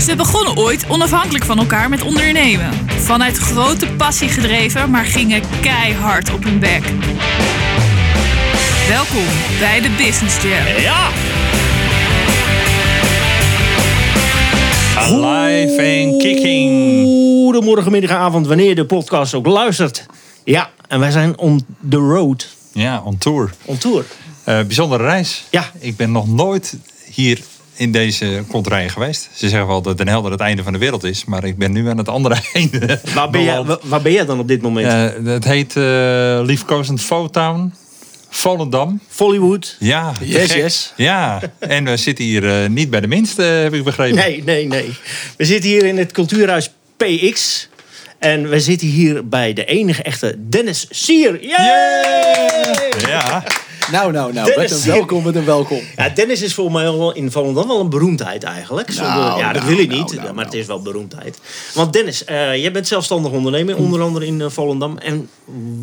Ze begonnen ooit onafhankelijk van elkaar met ondernemen. Vanuit grote passie gedreven, maar gingen keihard op hun bek. Welkom bij de Business Jam. Ja! Live en kicking. Goedemorgen, middag, avond, wanneer je de podcast ook luistert. Ja, en wij zijn on the road, Ja, on tour. on tour. Eh, bijzondere reis. Ja. Ik ben nog nooit hier in deze konterijen geweest. Ze zeggen wel dat Den Helder het einde van de wereld is. Maar ik ben nu aan het andere einde. Waar ben, wa- waar ben jij dan op dit moment? Eh, het heet uh, Liefkozend Fotown. Volendam. Hollywood? Ja, Yes, yes. Ja, en we zitten hier eh, niet bij de minste, heb ik begrepen. Nee, nee, nee. We zitten hier in het cultuurhuis PX. En we zitten hier bij de enige echte Dennis Sier. Yay! Ja, Nou, nou, nou. Dennis Met een Sier. welkom, met een welkom. Ja, Dennis is voor mij wel in Volendam wel een beroemdheid eigenlijk. Nou, ja, dat nou, wil ik nou, niet, nou, maar het is wel beroemdheid. Want Dennis, eh, jij bent zelfstandig ondernemer, onder andere in eh, Volendam. En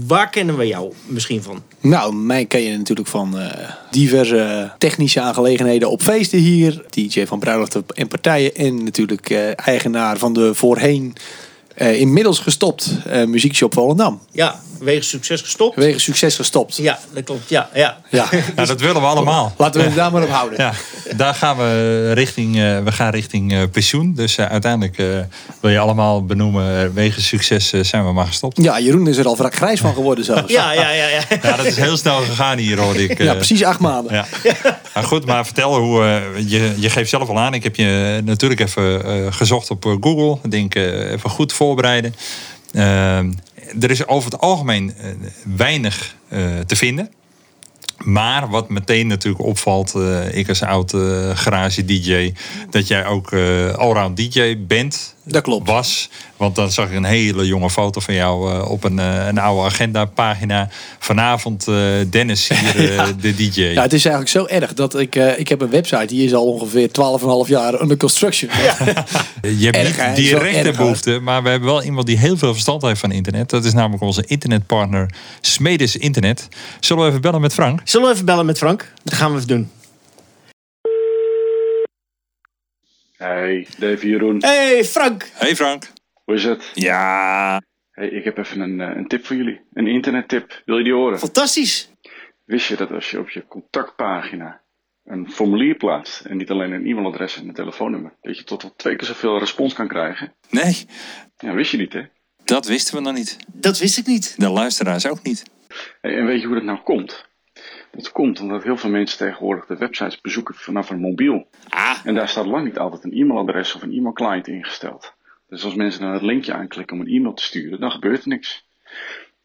waar kennen we jou misschien van? Nou, mij ken je natuurlijk van eh, diverse technische aangelegenheden op feesten hier. DJ van bruiloften en partijen. En natuurlijk eigenaar van de voorheen eh, inmiddels gestopt eh, muziekshop Volendam. Ja, wegens succes gestopt. Wegens succes gestopt. Ja, dat klopt. Ja, ja. Ja. ja, dat willen we allemaal. Laten we het daar maar op houden. Ja, daar gaan we richting, eh, we gaan richting eh, pensioen. Dus eh, uiteindelijk eh, wil je allemaal benoemen, wegens succes zijn we maar gestopt. Ja, Jeroen is er al wrak grijs van geworden zelfs. Ja, ja, ja, ja. Ja, dat is heel snel gegaan hier, hoorde ik. eh. Ja, precies acht maanden. Ja. Goed, maar vertel hoe. eh, je, je geeft zelf al aan. Ik heb je natuurlijk even eh, gezocht op eh, Google. Denk eh, even goed voorbereiden. Eh, er is over het algemeen eh, weinig eh, te vinden. Maar wat meteen natuurlijk opvalt, eh, ik als oud eh, garage DJ, dat jij ook eh allround DJ bent. Dat klopt. Was. Want dan zag ik een hele jonge foto van jou eh, op een, eh, een oude agenda pagina. Vanavond eh, Dennis hier, de DJ. Ja, het is eigenlijk zo erg dat ik, eh, ik heb een website die is al ongeveer 12,5 jaar under construction. Je hebt Erg, niet directe behoefte, maar we hebben wel iemand die heel veel verstand heeft van internet. Dat is namelijk onze internetpartner Smedes Internet. Zullen we even bellen met Frank? Zullen we even bellen met Frank? Dat gaan we even doen. Hey, Dave Jeroen. Hey Frank! Hey Frank. Hoe is het? Ja. Hey, ik heb even een, eh, een tip voor jullie. Een internettip. Wil je die horen? Fantastisch! Wist je dat als je op je contactpagina een formulier plaatst en niet alleen een e-mailadres en een telefoonnummer, dat je tot wel twee keer zoveel respons kan krijgen? Nee, Ja, wist je niet, hè? dat wisten we nog niet. Dat wist ik niet. De luisteraars ook niet. Hey, en weet je hoe dat nou komt? Dat komt omdat heel veel mensen tegenwoordig de websites bezoeken vanaf een mobiel. Ah. En daar staat lang niet altijd een e-mailadres of een e-mailclient ingesteld. Dus als mensen dan het linkje aanklikken om een e-mail te sturen, dan gebeurt er niks.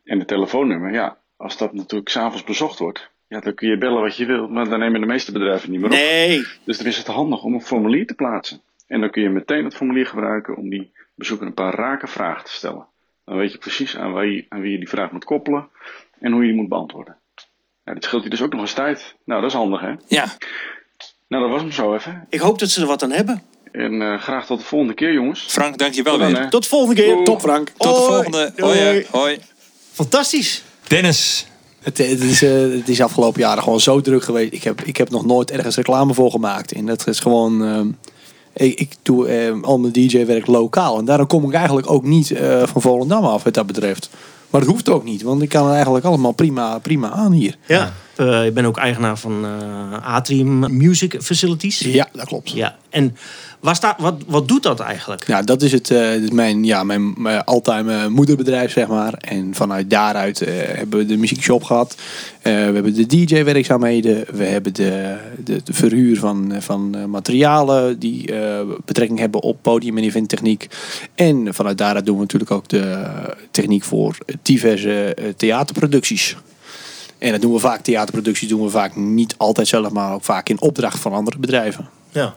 En het telefoonnummer, ja, als dat natuurlijk s'avonds bezocht wordt, ja, dan kun je bellen wat je wilt, maar dan nemen de meeste bedrijven niet meer op. Nee. Dus dan is het handig om een formulier te plaatsen. En dan kun je meteen het formulier gebruiken om die bezoeker een paar rake vragen te stellen. Dan weet je precies aan wie, aan wie je die vraag moet koppelen en hoe je die moet beantwoorden. Ja, dit scheelt je dus ook nog eens tijd. Nou, dat is handig, hè? Ja. Nou, dat was hem zo even. Ik hoop dat ze er wat aan hebben. En eh, graag tot de volgende keer, jongens. Frank, dankjewel Tot dan, weer. hè. Tot de volgende keer. Doei. Top Frank. Tot de Hoi. volgende. Hoi. hè. Hoi. Fantastisch. Dennis. Het, het, is, eh, het is afgelopen jaren gewoon zo druk geweest. Ik heb, ik heb nog nooit ergens reclame voor gemaakt. En dat is gewoon. ehm, ik, ik doe eh, al mijn DJ-werk lokaal. En daarom kom ik eigenlijk ook niet eh, van Volendam af, wat dat betreft. Maar dat hoeft ook niet, want ik kan het eigenlijk allemaal prima, prima aan hier. Ja. Eh, ik ben ook eigenaar van eh, Atrium Music Facilities. Ja, dat klopt. Ja. En waar staat, wat, wat doet dat eigenlijk? Nou, dat is het, is mijn, ja, mijn, mijn all-time moederbedrijf, zeg maar. En vanuit daaruit hebben we de muziekshop gehad. Eh, we hebben de DJ-werkzaamheden. We hebben de, de, de verhuur van, van materialen die betrekking hebben op podium- en eventtechniek. En vanuit daaruit doen we natuurlijk ook de techniek voor diverse theaterproducties. En dat doen we vaak, theaterproducties doen we vaak niet altijd zelf, maar ook vaak in opdracht van andere bedrijven. Ja.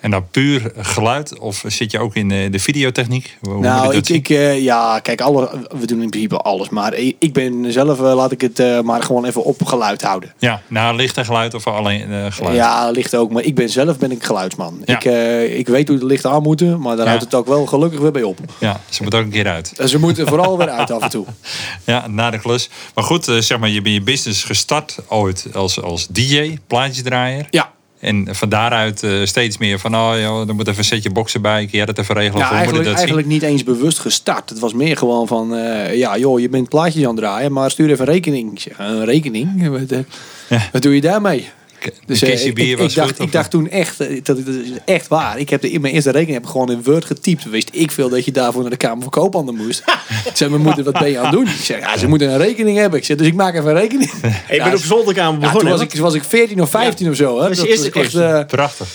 En dan puur geluid of zit je ook in eh, de videotechniek? Hoe Nou, ik, eh, ja, kijk, alle, we doen in principe alles. Maar ik, ben zelf, eh, laat ik het maar gewoon even op geluid houden. Ja, nou licht en geluid of alleen geluid? Ja, licht ook. Maar ik ben zelf ben ik geluidsman. Ja. Ik, ik weet hoe de lichten aan moeten, maar daar Ja. houdt het ook wel gelukkig weer bij op. Ja, ze moet ook een keer uit. Ze moeten vooral weer uit af en toe. Ja, na de klus. Maar goed, zeg maar, je bent je business gestart ooit als, als DJ, plaatjesdraaier. Ja, En van daaruit eh, steeds meer van, oh ja, er moet even een setje boksen bij. Kun jij dat even regelen? Ja, Of eigenlijk, dat eigenlijk niet eens bewust gestart. Het was meer gewoon van, eh, ja joh, je bent plaatjes aan het draaien, maar stuur even een rekening. Een rekening? Wat, eh, wat doe je daarmee? Zien? Dus eh, ik, ik, was ik dacht, goed, ik dacht toen echt, eh, dat, dat is echt waar. Ik heb de, in mijn eerste rekening heb ik gewoon in Word getypt. Wist ik veel dat je daarvoor naar de Kamer van Koophandel moest. Ik zei mijn moeder, wat ben je aan het doen? Ik zeg, ja, ze moeten een rekening hebben. Ik zeg, dus ik maak even een rekening. Ja, bent op zolderkamer ja, toen begonnen. was ik, was ik 14 of 15 of zo. Hè. Dat is Dat echt, eh, Prachtig.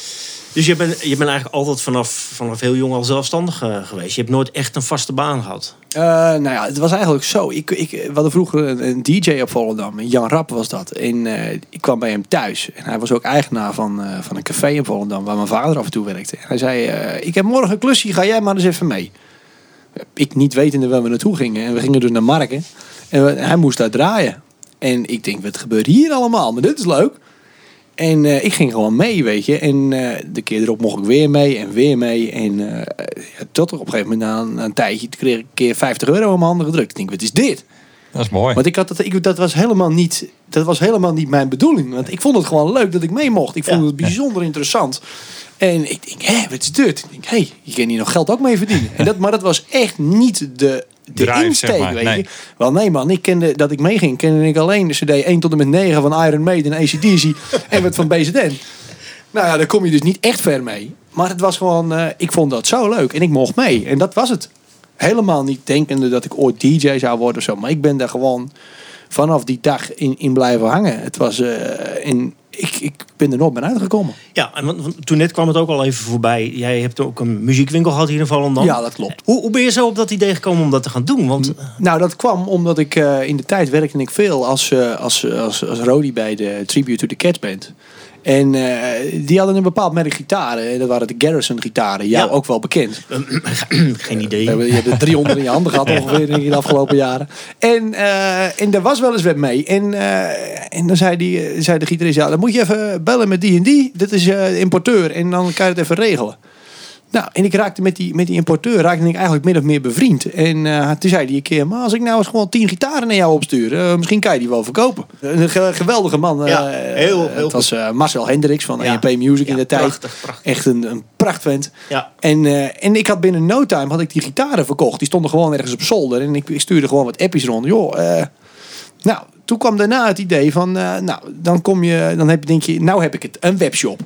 Dus je bent, je bent eigenlijk altijd vanaf, vanaf heel jong al zelfstandig eh, geweest. Je hebt nooit echt een vaste baan gehad. Eh, nou ja, het was eigenlijk zo. Ik, ik, we hadden vroeger een, DJ op Volendam. Jan Rapp was dat. En eh, ik kwam bij hem thuis. En hij was ook eigenaar van, van een café in Volendam. Waar mijn vader af en toe werkte. En hij zei, ik heb morgen een klusje. Ga jij maar eens even mee. Ik niet wetende waar we naartoe gingen. En we gingen dus naar Marken. En hij moest daar draaien. En ik denk, wat gebeurt hier allemaal? Maar dit is leuk. En eh, ik ging gewoon mee, weet je. En eh, de keer erop mocht ik weer mee en weer mee. En ja, tot op een gegeven moment, na een, na een tijdje, kreeg ik een keer 50 euro in mijn handen gedrukt. Ik denk, wat is dit? Dat is mooi. Want ik had dat, ik, dat, was helemaal niet, dat was helemaal niet mijn bedoeling. Want ik vond het gewoon leuk dat ik mee mocht. Ik vond Ja. het bijzonder interessant. En ik denk, hé, wat is dit? Ik denk, hé, je kan hier nog geld ook mee verdienen. En dat, maar dat was echt niet de, de Drive, insteek, zeg maar. weet Nee. je. Wel nee man, ik kende, dat ik meeging, kende ik alleen de cd 1 tot en met 9 van Iron Maiden en ACDC en wat van BZN. Nou ja, daar kom je dus niet echt ver mee. Maar het was gewoon, eh, ik vond dat zo leuk en ik mocht mee. En dat was het. Helemaal niet denkende dat ik ooit DJ zou worden of zo. Maar ik ben daar gewoon vanaf die dag in, in blijven hangen. Het was, eh, en ik, ik ben er nooit meer uitgekomen. Ja, en want, want toen net kwam het ook al even voorbij. Jij hebt ook een muziekwinkel gehad hier in Volendam. Ja, dat klopt. Hoe, hoe ben je zo op dat idee gekomen om dat te gaan doen? Want Nou, dat kwam omdat ik eh, in de tijd werkte ik veel als, eh als, als, als Rody bij de Tribute to the Cats Band. En eh, die hadden een bepaald merk gitaren. En dat waren de Garrison gitaren. Jou Ja. ook wel bekend. geen idee. je hebt er 300 in je handen gehad ongeveer in de afgelopen jaren. En, eh, en daar was wel eens wat mee. En, eh, en dan zei, die, zei de gitarist, ja, dan moet je even bellen met die en die. Dit is de importeur. En dan kan je het even regelen. Nou, en ik raakte met die, met die importeur raakte ik eigenlijk min of meer bevriend. En eh, toen zei hij een keer, maar als ik nou eens gewoon tien gitaren naar jou opstuur, eh, misschien kan je die wel verkopen. Een ge- geweldige man. eh, Ja, heel- heel Het was eh, Marcel Hendricks van Ja. EMP Music in de tijd. prachtig, prachtig. Echt een, een prachtvent. Ja. En, eh, en ik had binnen no time had ik die gitaren verkocht. Die stonden gewoon ergens op zolder. En ik, ik stuurde gewoon wat appjes rond. Joh, eh, nou, toen kwam daarna het idee van, eh, nou, dan kom je, dan heb je, denk je, nou heb ik het, een webshop.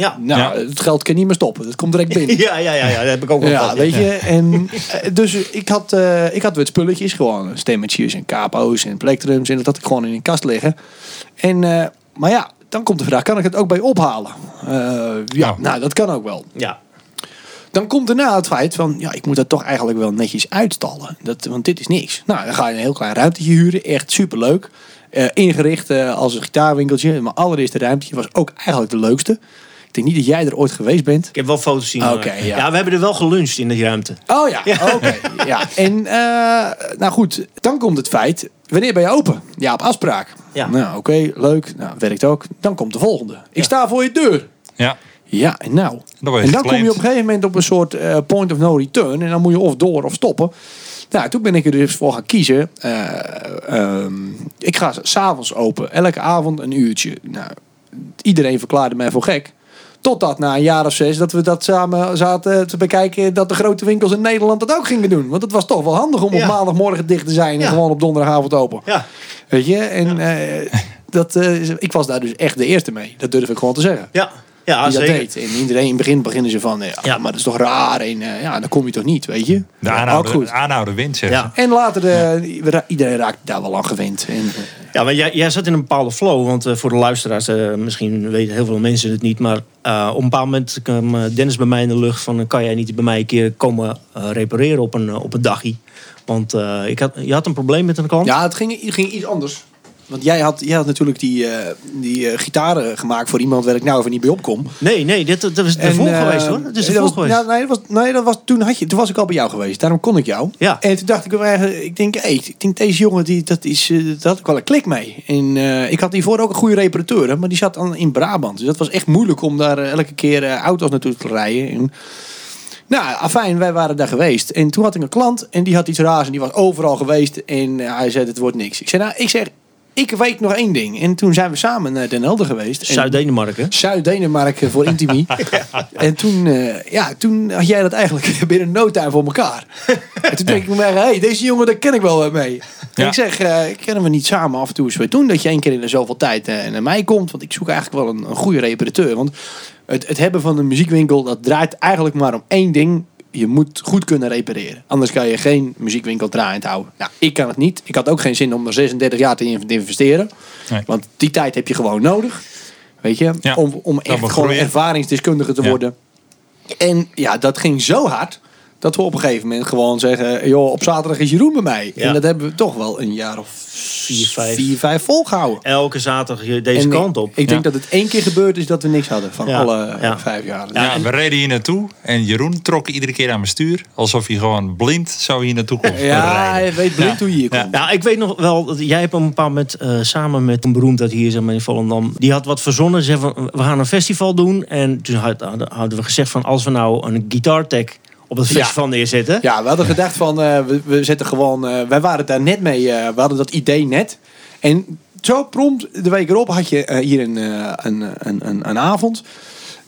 Ja. Nou, Ja. het geld kan niet meer stoppen. Dat komt direct binnen. Ja, ja, ja, ja, dat heb ik ook wel Ja, weet je. En, eh, dus ik had, eh, ik had wat spulletjes. Gewoon stemmetjes en capo's en plectrums. En dat had ik gewoon in een kast liggen. En, eh, maar ja, dan komt de vraag. Kan ik het ook bij ophalen? Eh, ja, Nou. nou dat kan ook wel. Ja. Dan komt daarna het feit van, ja, ik moet dat toch eigenlijk wel netjes uitstallen. Dat, want dit is niks. Nou, dan ga je een heel klein ruimtetje huren. Echt superleuk. Eh ingericht eh, als een gitaarwinkeltje. Mijn allereerste ruimtetje was ook eigenlijk de leukste. Ik denk niet dat jij er ooit geweest bent. Ik heb wel foto's zien. Oké, ja. we hebben er wel geluncht in die ruimte. Oh ja, oké. ja. En eh, nou goed, dan komt het feit. Wanneer ben je open? Ja, op afspraak. Ja. Nou, oké, leuk. Nou, werkt ook. Dan komt de volgende. Ik sta voor je deur. Ja. Ja, en nou. Dan en dan kom je op een gegeven moment op een soort eh, point of no return. En dan moet je of door of stoppen. Nou, toen ben ik er dus voor gaan kiezen. Eh, ehm, ik ga s'avonds open. Elke avond een uurtje. Nou, iedereen verklaarde mij voor gek. Totdat na een jaar of zes dat we dat samen zaten te bekijken. Dat de grote winkels in Nederland dat ook gingen doen. Want het was toch wel handig om Ja. op maandagmorgen dicht te zijn. En Ja. gewoon op donderdagavond open. Ja. Weet je? En eh, dat, eh, ik was daar dus echt de eerste mee. Dat durf ik gewoon te zeggen Ja. Ja, die dat zeker. deed. En iedereen in het begin beginnen ze van, ja, Ja. maar dat is toch raar. En eh, ja, dan kom je toch niet, weet je. De aanhouder, goed. aanhouder wint, zeg Ja. En later, de, we ra- iedereen raakt daar wel aan gewend. En, eh, Ja, maar jij, jij zat in een bepaalde flow. Want eh, voor de luisteraars, eh, misschien weten heel veel mensen het niet. Maar eh, op een bepaald moment kwam eh, Dennis bij mij in de lucht van... eh, kan jij niet bij mij een keer komen eh, repareren op een, eh, op een dagje? Want eh, ik had, je had een probleem met een klant. ja, het ging, het ging iets anders. Want jij had, jij had natuurlijk die, eh, die eh, gitaren gemaakt voor iemand waar ik nou even niet bij opkom. Nee, nee, dit, dat was ervoor eh, geweest hoor. Het is dat ervoor was, geweest. ja, nee, dat was, nee, dat was, toen, had je, toen was ik al bij jou geweest. Daarom kon ik jou. Ja. En toen dacht ik, eigenlijk, ik denk, hey, ik denk deze jongen, die, dat is, dat had ik wel een klik mee. En ik had hiervoor ook een goede reparateur, maar die zat dan in Brabant. Dus dat was echt moeilijk om daar elke keer auto's naartoe te rijden. En, nou, afijn, wij waren daar geweest. En toen had ik een klant en die had iets raars en die was overal geweest. En hij zei, het wordt niks. Ik zei, nou, ik zeg, ik weet nog één ding. En toen zijn we samen naar Den Helder geweest. En- Zuid-Denemarken. Zuid-Denemarken voor Intimi. en toen, eh, ja, toen had jij dat eigenlijk binnen no time voor elkaar. en toen denk ik me, hé, hey, deze jongen, daar ken ik wel wat mee. En ik zeg, eh kennen we niet samen af en toe eens wat doen? Dat je één keer in de zoveel tijd eh, naar mij komt. Want ik zoek eigenlijk wel een, een goede reparateur. Want het, het hebben van een muziekwinkel, dat draait eigenlijk maar om één ding. Je moet goed kunnen repareren. Anders kan je geen muziekwinkel draaiend houden. Nou, ik kan het niet. Ik had ook geen zin om er 36 jaar te in- te investeren. Nee. Want die tijd heb je gewoon nodig. Weet je? Ja, om om echt gewoon ervaringsdeskundige te Ja. worden. En ja, dat ging zo hard. Dat we op een gegeven moment gewoon zeggen... joh, op zaterdag is Jeroen bij mij. Ja. En dat hebben we toch wel een jaar of Vier, vijf. vier, vijf volgehouden. Elke zaterdag hier deze En kant op. Ik, ik denk Ja. dat het één keer gebeurd is dat we niks hadden van Ja, alle eh, ja. vijf jaar. Ja, we reden hier naartoe en Jeroen trok iedere keer aan mijn stuur. Alsof hij gewoon blind zo hier naartoe kon Ja, je weet blind hoe je hier komt. Ja, ik weet nog wel, dat jij hebt op een bepaald moment eh, samen met een beroemd uit hier zeg maar, in Volendam, die had wat verzonnen. Ze van, we gaan een festival doen. En toen had- hadden we gezegd van, als we nou een guitartech op het Ja. festival neerzetten. Ja, we hadden gedacht van, eh, we, we zetten gewoon, eh, wij waren daar net mee, eh, we hadden dat idee net. En zo prompt, de week erop had je hier een, een, een, een, een avond.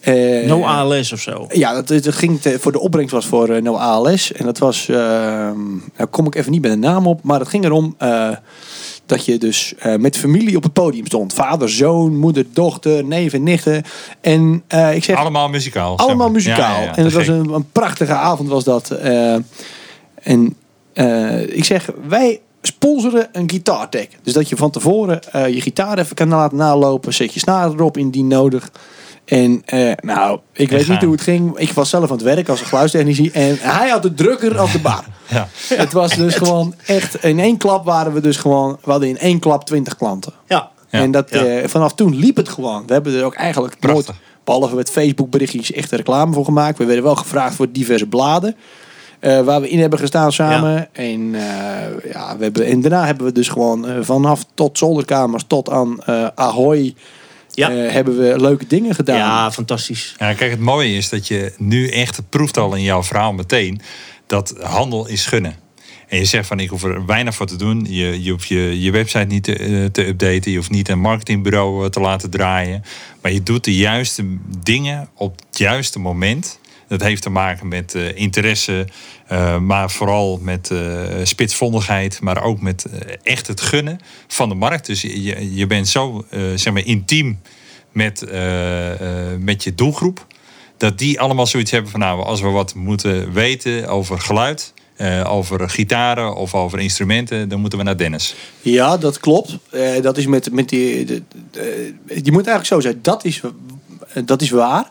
Eh, No ALS of zo. Ja, dat, dat ging te- voor de opbrengst was voor eh, No ALS. En dat was, nou kom ik even niet bij de naam op, maar het ging erom dat je dus eh, met familie op het podium stond. Vader, zoon, moeder, dochter, neef en nichten. En eh, ik zeg, Allemaal muzikaal. zeg allemaal maar. muzikaal. Ja, ja, ja, en het was een, een prachtige avond was dat. Eh, en ik zeg, wij sponsoren een gitaartech. Dus dat je van tevoren je gitaar even kan laten nalopen. Zet je snaren erop indien nodig. En eh, nou, ik weet niet hoe het ging. Ik was zelf aan het werk als een geluidstechnici. En hij had de drukker als de bar. Ja. Het was dus gewoon echt... In één klap waren we dus gewoon... We hadden in één klap twintig klanten. Ja. Ja. En dat, Ja. eh, vanaf toen liep het gewoon. We hebben er ook eigenlijk Prachtig. nooit, behalve met Facebook berichtjes, echt reclame voor gemaakt. We werden wel gevraagd voor diverse bladen. eh, waar we in hebben gestaan samen. En, eh, ja, we hebben, en daarna hebben we dus gewoon eh, vanaf tot zolderkamers tot aan eh Ahoy... Ja. eh, hebben we leuke dingen gedaan. Ja, fantastisch. Ja, kijk, het mooie is dat je nu echt proeft al in jouw verhaal meteen dat handel is gunnen. En je zegt van ik hoef er weinig voor te doen. Je, je hoeft je, je website niet te, eh, te updaten. Je hoeft niet een marketingbureau eh, te laten draaien. Maar je doet de juiste dingen op het juiste moment. Dat heeft te maken met eh, interesse, eh, maar vooral met eh, spitsvondigheid, maar ook met echt het gunnen van de markt. Dus je, je- bent zo zeg maar intiem met, met je doelgroep. Dat die allemaal zoiets hebben van nou, als we wat moeten weten over geluid, over gitaren of over instrumenten, dan moeten we naar Dennis. Ja, dat klopt. Dat is met, met die. je moet eigenlijk zo zeggen, dat is, dat is waar.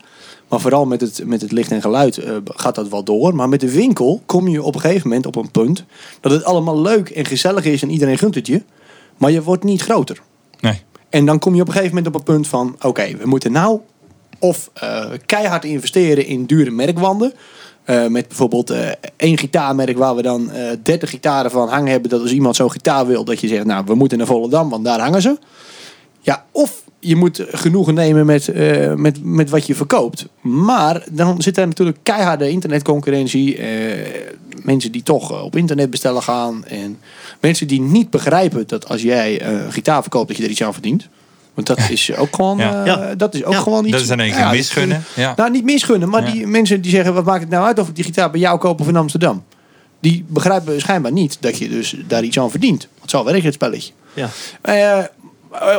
Maar vooral met het, met het licht en geluid eh, gaat dat wel door. Maar met de winkel kom je op een gegeven moment op een punt dat het allemaal leuk en gezellig is en iedereen gunt het je. Maar je wordt niet groter. Nee. En dan kom je op een gegeven moment op een punt van: oké, we moeten nou of eh, keihard investeren in dure merkwanden. Eh, met bijvoorbeeld eh, één gitaarmerk waar we dan eh 30 gitaren van hangen hebben. Dat als iemand zo'n gitaar wil, dat je zegt: Nou, we moeten naar Volendam, want daar hangen ze. Ja, of je moet genoegen nemen met, eh, met, met wat je verkoopt. Maar dan zit er natuurlijk keiharde internetconcurrentie. eh, mensen die toch eh, op internet bestellen gaan. En mensen die niet begrijpen dat als jij eh, een gitaar verkoopt, dat je er iets aan verdient. Want dat is ook gewoon, Ja. eh, Ja. dat is ook Ja. gewoon iets. Dat is in één keer misgunnen. Ja. Nou, niet misgunnen, maar Ja. die mensen die zeggen: wat maakt het nou uit of ik die gitaar bij jou koop of in Amsterdam? Die begrijpen schijnbaar niet dat je dus daar iets aan verdient. Want zo werkt het spelletje. Ja.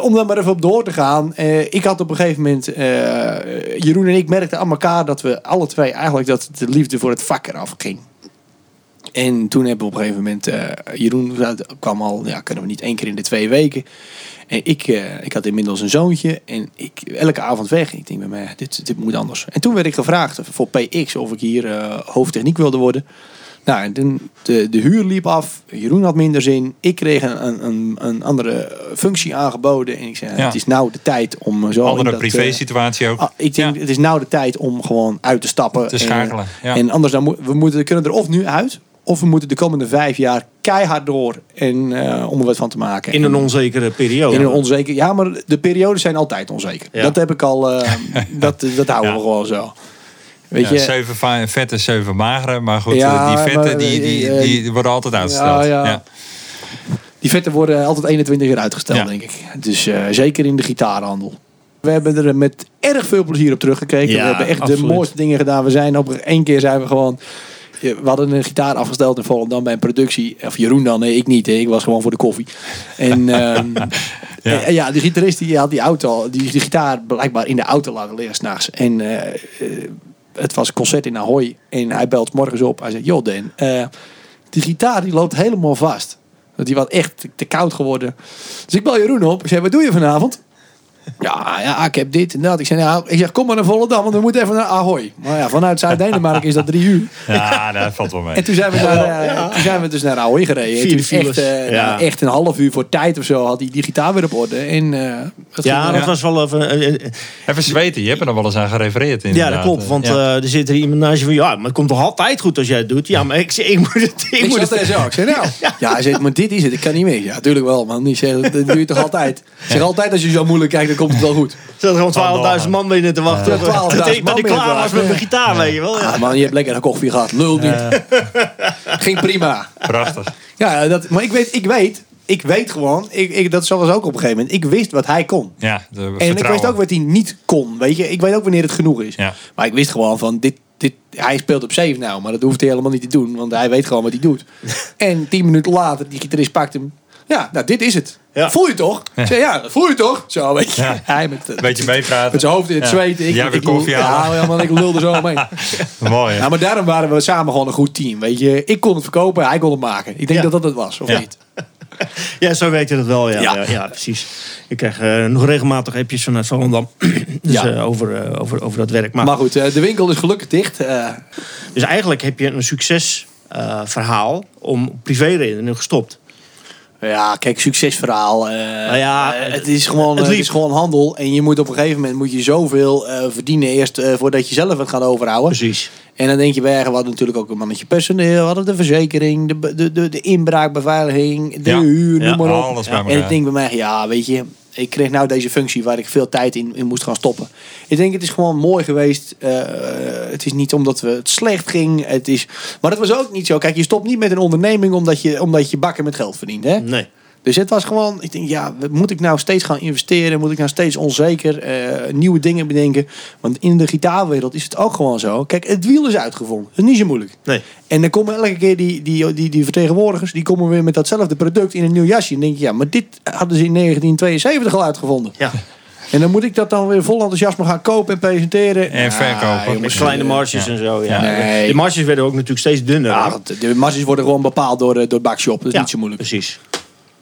Om dan maar even op door te gaan. eh, ik had op een gegeven moment... eh, Jeroen en ik merkten aan elkaar dat we alle twee eigenlijk... dat de liefde voor het vak eraf ging. En toen hebben we op een gegeven moment... eh, Jeroen kwam al... Ja, kunnen we niet één keer in de twee weken. En ik, eh, ik had inmiddels een zoontje. En ik elke avond weg. Ik denk bij mij, dit, dit moet anders. En toen werd ik gevraagd voor PX of ik hier eh, hoofdtechniek wilde worden. Nou, en toen de, de huur liep af. Jeroen had minder zin. Ik kreeg een, een, een andere functie aangeboden. En ik zei, Ja. het is nou de tijd om zo... Andere dat, eh, privé situatie ook. ah, ik denk, Ja. het is nou de tijd om gewoon uit te stappen. Te En- schakelen, ja. En anders dan moet, we moeten, kunnen er of nu uit... of we moeten de komende vijf jaar keihard door. En eh, om er wat van te maken. In een En- onzekere periode. in een onzeker. Ja, maar de periodes zijn altijd onzeker. Ja. Dat heb ik al. eh, dat, dat houden Ja. we gewoon zo. Weet Ja, je? zeven va- vette, zeven magere. Maar goed, Ja, eh, die vette maar, die, die, eh, die worden altijd uitgesteld. ja, ja. Ja. Die vetten worden altijd 21 jaar uitgesteld, Ja. denk ik. Dus eh, zeker in de gitaarhandel. We hebben er met erg veel plezier op teruggekeken. Ja, we hebben echt absoluut. de mooiste dingen gedaan. We zijn op één keer zijn we gewoon. We hadden een gitaar afgesteld in Volendam bij een productie. Of Jeroen dan, nee, ik niet. Ik was gewoon voor de koffie. En ehm, Ja. en- ja, de gitarist die had die auto, die, die gitaar blijkbaar in de auto laten liggen s'nachts. En eh, eh, het was een concert in Ahoy. En hij belt morgens op. Hij zegt, joh Dan, eh, die gitaar die loopt helemaal vast. Die was echt te, koud geworden. Dus ik bel Jeroen op. Ik zeg, wat doe je vanavond? Ja, ja, ik heb dit en dat. Ik zeg, nou, ik zeg kom maar naar Volendam, want we moeten even naar Ahoy. Maar ja, vanuit Zuid-Denemarken is dat drie uur. Ja, dat valt wel mee. En toen zijn we, naar, eh, toen zijn we dus naar Ahoy gereden. Vier toen echt, eh, Ja. nou, echt een half uur voor tijd of zo had hij die gitaar weer op orde. En, eh, het Ja, dat was wel even... Even zweten, je hebt er nog wel eens aan gerefereerd. Ja, inderdaad. dat klopt. Want Ja. eh, er zit er iemand naast je van... Ja, maar het komt toch altijd goed als jij het doet? Ja, maar ik, ik moet het... Ik Ik moet het zo. Ik zei, nou. Ja, hij zegt, maar dit is het. Ik kan niet meer. Ja, natuurlijk wel, man. Die zegt, dat doe je toch altijd? Ik zeg altijd, als je zo moeilijk kijkt, dan komt het wel goed. Er zat gewoon 12.000 man binnen te wachten. Ja, 12.000 dat ik, dat ik klaar was met mijn gitaar, weet je wel. Ja. Ah, man, je hebt lekker een koffie gehad. Lul niet. Ging prima. Prachtig. Ja, dat, maar ik weet, ik weet, ik weet gewoon, ik, ik, dat was ook op een gegeven moment, ik wist wat hij kon. Ja, de En ik wist ook wat hij niet kon, weet je. Ik weet ook wanneer het genoeg is. Ja. Maar ik wist gewoon van, dit, dit, hij speelt op 7 nou, maar dat hoeft hij helemaal niet te doen, want hij weet gewoon wat hij doet. en tien minuten later, die gitarist pakt hem. Ja, nou, dit is het. Ja. Voel je toch? Ik zei, ja, dat voel je toch? Zo, weet je. Ja. Hij met, eh, Beetje meepraten. met zijn hoofd in het Ja. zweet. Ik, Jij weer ik, koffie ja, halen. ja, man, ik lulde zo omheen. Mooi? Ja, maar daarom waren we samen gewoon een goed team. Weet je, ik kon het verkopen, hij kon het maken. Ik denk Ja. dat dat het was, of Ja. niet? ja, zo weet je dat wel. Ja, Ja. ja. ja, precies. Ik krijg eh, nog regelmatig appjes vanuit Volendam. dus Ja. eh, over, eh, over, over dat werk. Maar, Maar goed, eh, de winkel is gelukkig dicht. Eh, dus eigenlijk heb je een succesverhaal om privéredenen gestopt. Ja, kijk, succesverhaal. eh, ja, eh, het, is gewoon, het het liep. is gewoon handel. En je moet op een gegeven moment moet je zoveel eh, verdienen eerst eh, voordat je zelf het gaat overhouden. Precies. En dan denk je, wij we hadden natuurlijk ook een mannetje personeel, we hadden de verzekering, de, de, de, de inbraakbeveiliging, de Ja. huur, Ja, noem maar op. alles bij en ik denk bij mij, ja, weet je, ik kreeg nou deze functie waar ik veel tijd in, in moest gaan stoppen. Ik denk, het is gewoon mooi geweest. Eh, het is niet omdat we het slecht ging. Het is, maar dat was ook niet zo. Kijk, je stopt niet met een onderneming omdat je, omdat je bakken met geld verdient. Hè? Nee. Dus het was gewoon, ik denk, ja, moet ik nou steeds gaan investeren? Moet ik nou steeds onzeker eh, nieuwe dingen bedenken? Want in de gitaarwereld is het ook gewoon zo. Kijk, het wiel is uitgevonden. Dat is niet zo moeilijk. Nee. En dan komen elke keer die, die, die, die vertegenwoordigers, die komen weer met datzelfde product in een nieuw jasje. En dan denk je, ja, maar dit hadden ze in 1972 al uitgevonden. Ja. En dan moet ik dat dan weer vol enthousiasme gaan kopen en presenteren. En verkopen. Met jongens, kleine marges en zo. Ja. Nee. De marges werden ook natuurlijk steeds dunner. Ja, de marges worden gewoon bepaald door, eh, door Bakshop. Dat is Ja, niet zo moeilijk. Precies.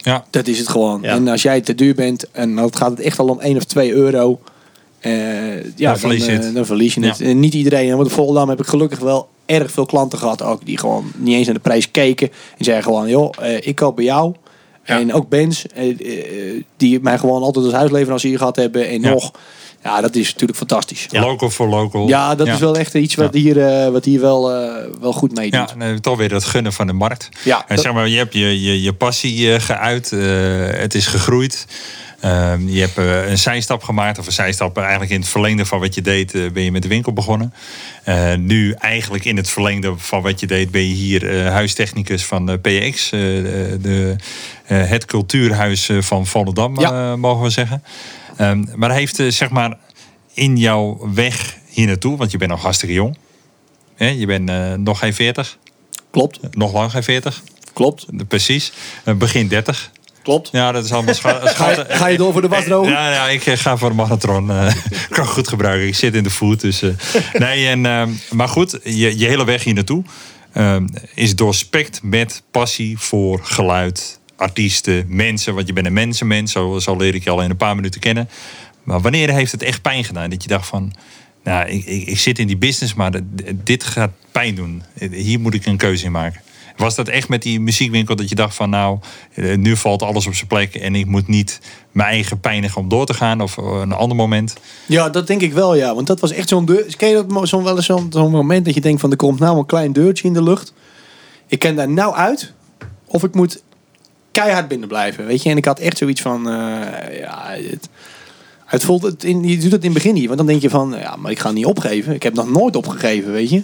Ja. Dat is het gewoon. Ja. En als jij te duur bent, en dan gaat het echt al om 1 of 2 euro. eh, ja, Dan verlies je eh, het. Dan verlies je het. Ja. En niet iedereen. Want in Volendam heb ik gelukkig wel erg veel klanten gehad. Ook die gewoon niet eens naar de prijs keken. En zeiden gewoon, joh, eh, ik koop bij jou. Ja. En ook Benz, eh, eh, die mij gewoon altijd als huisleverancier gehad hebben. En Ja. nog. Ja, dat is natuurlijk fantastisch. Ja, Local voor local. dat is wel echt iets wat Ja. hier, eh, wat hier wel, eh, wel goed meedoet. Ja, nee, toch weer dat gunnen van de markt. Ja, En dat- zeg maar, je hebt je, je, je passie eh, geuit. eh, het is gegroeid. Ehm, je hebt een zijstap gemaakt. Of een zijstap eigenlijk in het verlengde van wat je deed. eh, ben je met de winkel begonnen. Eh, nu eigenlijk in het verlengde van wat je deed. Ben je hier eh, huistechnicus van de PX. eh, de, eh, het cultuurhuis eh, van Volendam, Ja. eh, mogen we zeggen. Ehm, maar heeft eh, zeg maar in jouw weg hier naartoe. Want je bent nog hartstikke jong. Hè, je bent eh, nog geen 40. Klopt, Nog lang geen 40. klopt, Precies. Eh, Begin 30. klopt. Ja, dat is allemaal scha- Ga je, schatten. ga je door voor de wasdroger? Ja, ja, ik ga voor de marathon. eh kan goed gebruiken. Ik zit in de food. Dus, nee, en, ehm, maar goed, je, je hele weg hier naartoe ehm, is doorspekt met passie voor geluid, artiesten, mensen. Want je bent een mensenmens, zo, zo leer ik je al in een paar minuten kennen. Maar wanneer heeft het echt pijn gedaan? Dat je dacht van, nou, ik, ik, ik zit in die business, maar dit gaat pijn doen. Hier moet ik een keuze in maken. Was dat echt met die muziekwinkel dat je dacht van nou, eh, nu valt alles op zijn plek en ik moet niet mijn eigen pijnigen om door te gaan of eh, een ander moment? Ja, dat denk ik wel, ja. Want dat was echt zo'n deur. Zo'n wel eens zo'n zo'n moment dat je denkt van er komt nou een klein deurtje in de lucht. Ik ken daar nou uit. Of ik moet keihard binnen blijven, weet je. En ik had echt zoiets van, eh, ja, het, het voelt het in, je doet het in het begin niet. Want dan denk je van, ja, maar ik ga niet opgeven. Ik heb nog nooit opgegeven, weet je.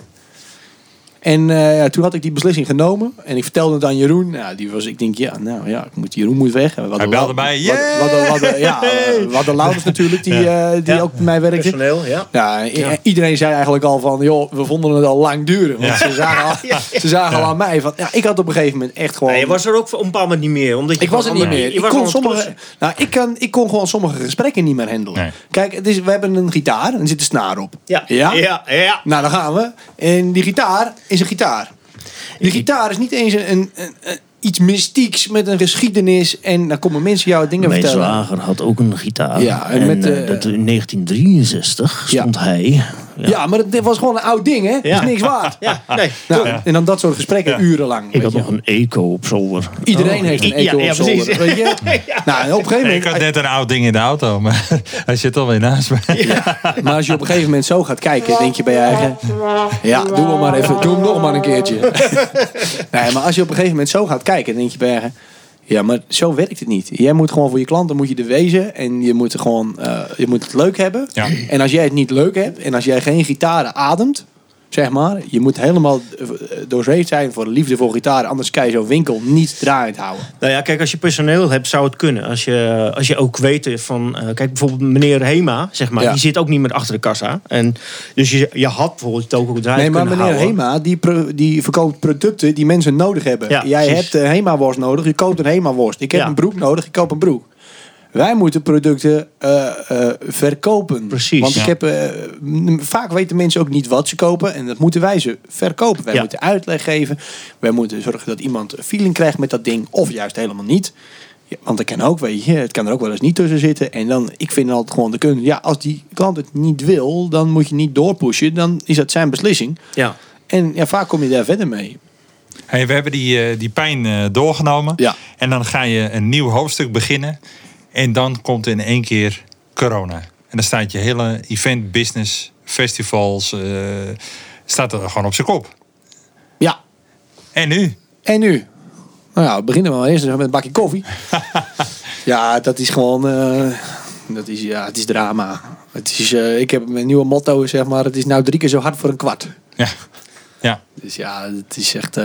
En eh, ja, toen had ik die beslissing genomen. En ik vertelde het aan Jeroen. Nou, die was, ik denk, ja, nou ja, ik moet, Jeroen moet weg. En we hadden belde mij, we hadden- we hadden- we hadden- Ja, eh, we hadden Laurens natuurlijk, die, eh, die Ja. ook bij mij werkte. Personeel, ja. Ja, iedereen zei eigenlijk al van, joh, we vonden het al lang duren. Want Ja. ze zagen, al, ze zagen al aan mij van, ja, ik had op een gegeven moment echt gewoon... Nee, je was er ook op een bepaald moment niet meer. Omdat je Ik was er niet meer. Ik kon, gewoon sommige, nou, ik, kan, ik kon gewoon sommige gesprekken niet meer handelen. Nee. Kijk, het is, we hebben een gitaar en er zit een snaar op. Ja. Ja? Ja, ja. Nou, dan gaan we. En die gitaar is een gitaar. Die gitaar is niet eens een, een, een- iets mystieks met een geschiedenis. En dan komen mensen jou dingen Mijn vertellen. zwager had ook een gitaar. Ja, en en met, eh, eh, dat in 1963 Ja. stond hij. Ja. maar dit was gewoon een oud ding, hè? Dat Ja. is niks waard. Ja, nee. Nou, En dan dat soort gesprekken Ja. urenlang. Ik had je. nog een eco op zolder. Iedereen heeft een eco ja, op zolder, weet je? Nou, en op een gegeven Ik moment... had net een oud ding in de auto, maar hij zit alweer naast mij. Maar als je op een gegeven moment zo gaat kijken, denk je bij je eigen... Ja, doe hem maar even. Doe hem nog maar een keertje. Nee, maar als je op een gegeven moment zo gaat kijken, denk je bij je eigen... Ja, maar zo werkt het niet. Jij moet gewoon voor je klanten moet je er wezen. En je moet, er gewoon, eh, je moet het leuk hebben. Ja. En als jij het niet leuk hebt. En als jij geen gitaren ademt. Zeg maar. Je moet helemaal eh, doorzeefd zijn voor de liefde voor gitaren. Anders kan je zo'n winkel niet draaiend houden. Nou ja, kijk, als je personeel hebt, zou het kunnen. Als je, als je ook weet van... eh, kijk, bijvoorbeeld meneer Hema, zeg maar. Ja. Die zit ook niet meer achter de kassa. En, dus je, je had bijvoorbeeld het ook draaiend Nee, maar meneer houden. Hema, die, pro- die verkoopt producten die mensen nodig hebben. Ja, Jij precies. hebt een Hema-worst nodig, je koopt een Hema-worst. Ik heb Ja. een broek nodig, ik koop een broek. Wij moeten producten eh, eh, verkopen. Precies. Want ik Ja. heb, eh, vaak weten mensen ook niet wat ze kopen. En dat moeten wij ze verkopen. Wij Ja. moeten uitleg geven. Wij moeten zorgen dat iemand een feeling krijgt met dat ding. Of juist helemaal niet. Ja, want dat kan ook, weet je, het kan er ook wel eens niet tussen zitten. En dan, ik vind altijd gewoon de kunst. Ja, als die klant het niet wil, dan moet je niet doorpushen. Dan is dat zijn beslissing. Ja. En ja, vaak kom je daar verder mee. Hey, we hebben die, eh, die pijn eh, doorgenomen. Ja. En dan ga je een nieuw hoofdstuk beginnen. En dan komt in één keer corona. En dan staat je hele event, business, festivals, eh, staat er gewoon op zijn kop. Ja. En nu? En nu? Nou ja, we beginnen maar eerst met een bakje koffie. ja, dat is gewoon... eh, dat is, ja, het is drama. Het is, eh, ik heb mijn nieuwe motto, zeg maar... Het is nou drie keer zo hard voor een kwart. Ja. Ja. Dus ja, het is echt...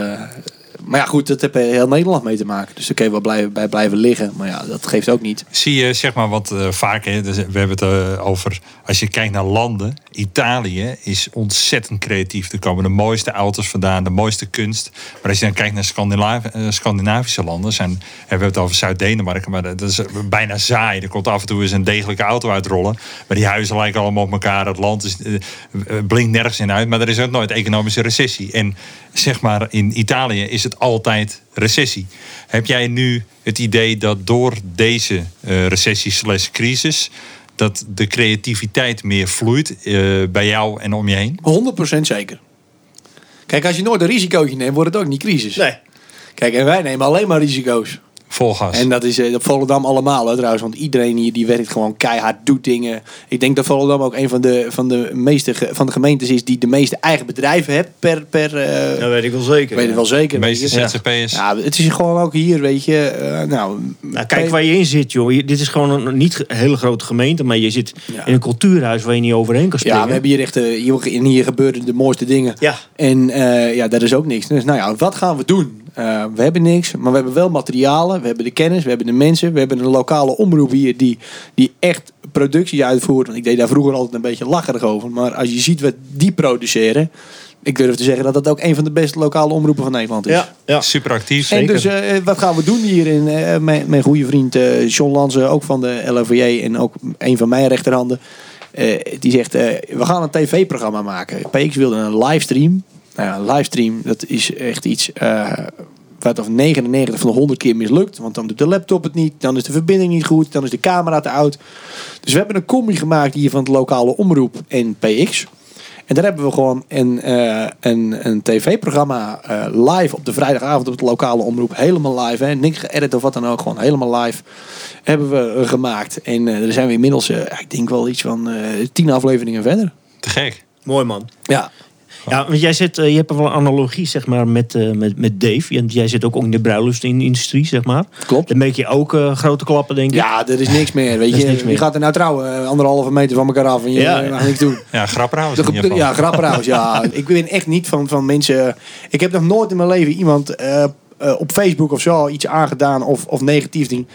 maar ja, goed, dat heeft heel Nederland mee te maken. Dus daar kun wel blijven, bij blijven liggen. Maar ja, dat geeft ook niet. Zie je, zeg maar, wat eh, vaak, hè, dus we hebben het eh, over, als je kijkt naar landen, Italië is ontzettend creatief. Er komen de mooiste auto's vandaan, de mooiste kunst. Maar als je dan kijkt naar eh, Scandinavische landen, zijn, en we hebben het over Zuid-Denemarken, maar dat is bijna saai. Er komt af en toe eens een degelijke auto uitrollen. Maar die huizen lijken allemaal op elkaar. Het land is, eh, eh, blinkt nergens in uit. Maar er is ook nooit economische recessie. En zeg maar, in Italië is het altijd recessie. Heb jij nu het idee dat door deze recessie slash crisis... dat de creativiteit meer vloeit eh, bij jou en om je heen? 100% zeker. Kijk, als je nooit een risicootje neemt, wordt het ook niet crisis. Nee. Kijk, en wij nemen alleen maar risico's. Vol gas. En dat is eh, op Volendam allemaal hè, trouwens. Want iedereen hier die werkt gewoon keihard, doet dingen. Ik denk dat Volendam ook een van de, van de, meeste, van de gemeentes is die de meeste eigen bedrijven heeft per... per eh, Dat weet ik wel zeker. weet het wel zeker. de meeste je. ZZP'ers. Ja, het is gewoon ook hier, weet je. eh, nou, Nou, kijk waar je in zit, joh. Je- Dit is gewoon een niet ge- hele grote gemeente, maar je zit Ja. in een cultuurhuis waar je niet overheen kan springen. Ja, we hebben hier echt... hier, hier gebeuren de mooiste dingen. Ja. En eh, ja, dat is ook niks. Dus nou ja, wat gaan we doen? Eh, we hebben niks, maar we hebben wel materialen. We hebben de kennis, we hebben de mensen. We hebben een lokale omroep hier die, die echt productie uitvoert. Want ik deed daar vroeger altijd een beetje lacherig over. Maar als je ziet wat die produceren... Ik durf te zeggen dat dat ook een van de beste lokale omroepen van Nederland is. Ja, ja. Super actief. En Zeker. dus eh, wat gaan we doen hier? In, eh, mijn, mijn goede vriend eh John Lanze, ook van de LOVJ en ook een van mijn rechterhanden. eh, die zegt, eh, we gaan een tv-programma maken. PX wilde een livestream. Nou ja, een livestream, dat is echt iets eh, wat of 99 van de 100 keer mislukt. Want dan doet de laptop het niet, dan is de verbinding niet goed, dan is de camera te oud. Dus we hebben een combi gemaakt hier van het lokale omroep en PX. En daar hebben we gewoon een, eh, een, een tv-programma eh, live op de vrijdagavond op de lokale omroep. Helemaal live, hè? niks geëdit of wat dan ook. Gewoon helemaal live hebben we gemaakt. En eh daar zijn we inmiddels, ik denk wel iets van eh, tien afleveringen verder. Te gek. Mooi man. Ja. Ja, want jij zit, eh, je hebt wel een analogie zeg maar, met, eh, met, met Dave. Want jij zit ook in de bruiloftsindustrie, zeg maar. Klopt. Dan maak je ook eh, grote klappen, denk ik. Ja, er is niks meer. Weet je, niks je meer. gaat er nou trouwen, anderhalve meter van elkaar af en je Ja. mag niks doen. Ja, grappenhuis in De- ieder geval. Ja, grappenhuis, ja. Ik ben echt niet van, van mensen... Ik heb nog nooit in mijn leven iemand eh, eh, op Facebook of zo iets aangedaan of, of negatief ding.